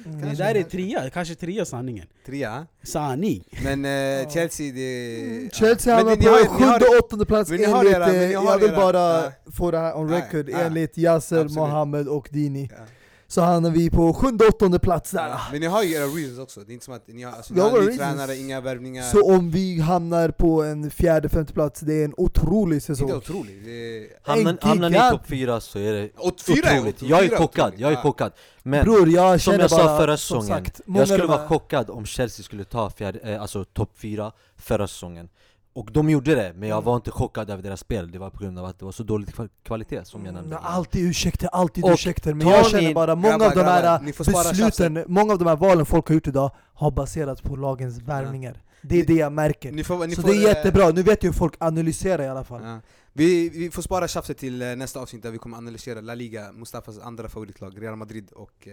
Mm, Det där är trea, kanske trea sanningen. Trea. Sanning! Men eh, Chelsea, det... Chelsea ja. hamnar på sjunde och åttonde plats men ni har enligt, era- men ni har jag vill era- bara ja. få det här on record, ja. enligt Yasser, Absolut. Mohammed och Dini. Ja. Så hamnar vi på sjunde åttonde plats där. Ja. Men ni har ju era reasons också, det är inte som att ni har, alltså, ni har ny tränare, inga värvningar. Så om vi hamnar på en fjärde, femte plats, det är en otrolig säsong. Inte otroligt. Det är... Hamnar, hamnar ni topp fyra så är det otroligt. otroligt, Jag är chockad, jag är chockad. Men Bror, jag som jag sa bara, förra säsongen, sagt, jag skulle vara chockad om Chelsea skulle ta fjärde, eh, alltså topp fyra förra säsongen. Och de gjorde det, men jag var inte chockad över deras spel. Det var på grund av att det var så dålig kva- kvalitet som jag nämnde. Mm, alltid ursäkter, alltid Och ursäkter. Men jag känner bara, många Grabbar, av de här besluten, många av de här valen folk har gjort idag har baserats på lagens värvningar. Det är det jag märker. Ni får, ni Så får, det är eh, jättebra, nu vet jag hur folk analyserar i alla fall. Ja. Vi, vi får spara tjafset till eh, nästa avsnitt där vi kommer analysera La Liga, Mustafas andra favoritlag, Real Madrid och eh,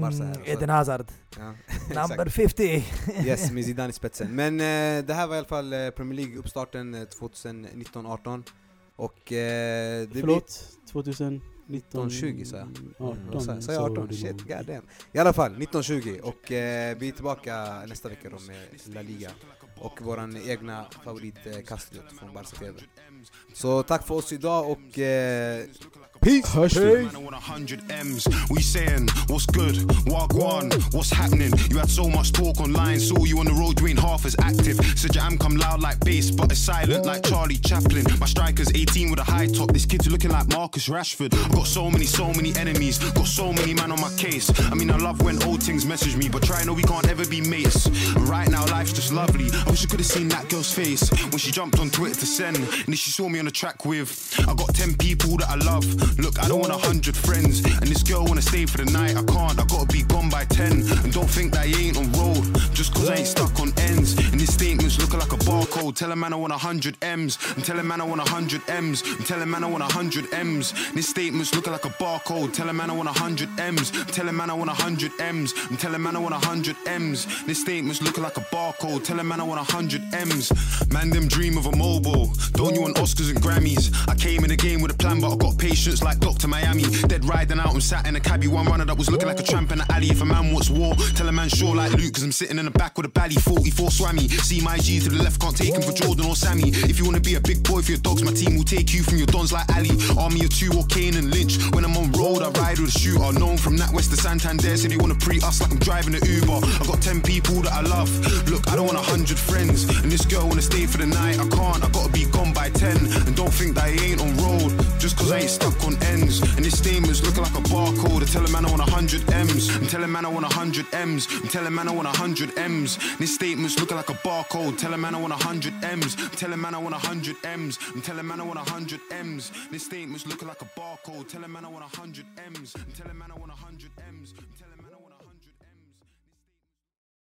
Barca här. Mm, Så- Eden Hazard, ja, *laughs* number exakt. *laughs* 50! Yes, med Zidane i spetsen. Men eh, det här var i alla fall eh, Premier League uppstarten eh, 2019-18 och eh, det Förlåt? 2019? 1920 sa jag. 18, blir... Sa sa så jag var 18? det Shit, nog. god damn. I alla fall, 1920 och eh, vi är tillbaka nästa vecka då med La Liga och våran egna favorit eh, Castriot från Barca TV. Så tack för oss idag och eh, peace! Hörs vi? Man, I want a hundred M's. We saying, what's good? Wagwan, what's happening? You had so much talk online, saw you on the road, you ain't half as active. Said your am come loud like bass, but it's silent like Charlie Chaplin. My striker's 18 with a high top. This kid's looking like Marcus Rashford. I've got so many, so many enemies. Got so many man on my case. I mean, I love when old things message me, but try know we can't ever be mates. And right now, life's just lovely. I wish I could have seen that girl's face when she jumped on Twitter to send. And then she saw me on the track with. I got 10 people that I love. Look, I don't want a hundred friends. And this girl wanna stay for the night. I can't, I gotta be gone by 10. And don't think that you ain't on road. Just cause I ain't stuck on ends. And these statements looking like a barcode. Tell a man I want a hundred M's. And tell a man I want a hundred M's. And tell a man I want a hundred M's. These statements looking like a barcode. Tell a man I want a hundred M's. Tell a man I want a hundred M's. And tell a man I want a hundred M's. These statements looking like a barcode. Tell a man I want a hundred M's. Man, them dream of a mobile. Don't you want Oscars and Grammys? I came in the game with a plan, but I got patience like Dr. Miami. Dead riding out and sat in a cabbie. One runner that was looking like a tramp in the alley. If a man wants war, tell a man sure like Luke, cause I'm sitting in the back with a bally. 44 swammy. See my G to the left, can't take speaking for Jordan or Sammy. If you wanna be a big boy for your dogs, my team will take you from your dons like Ali. Army of two or Kane and Lynch. When I'm on road, I ride with a shooter. Known from that west to Santander, so they wanna pre us like I'm driving an Uber. I got 10 people that I love. Look, I don't want a hundred friends. And this girl wanna stay for the night. I can't, I gotta be gone by 10. And don't think that I ain't on road. Just cause I ain't stuck on ends. And this statement's looking like a barcode. I tell a man I want a hundred M's. I'm telling man I want a hundred M's. I'm telling man I want a hundred M's. And This statement's looking like a barcode. Tell a man I want a hundred M's. I'm telling man I want a hundred M's. I'm telling man I want a hundred M's. This statement's looking like a barcode. Tell a man I want a hundred M's. I'm telling man I want a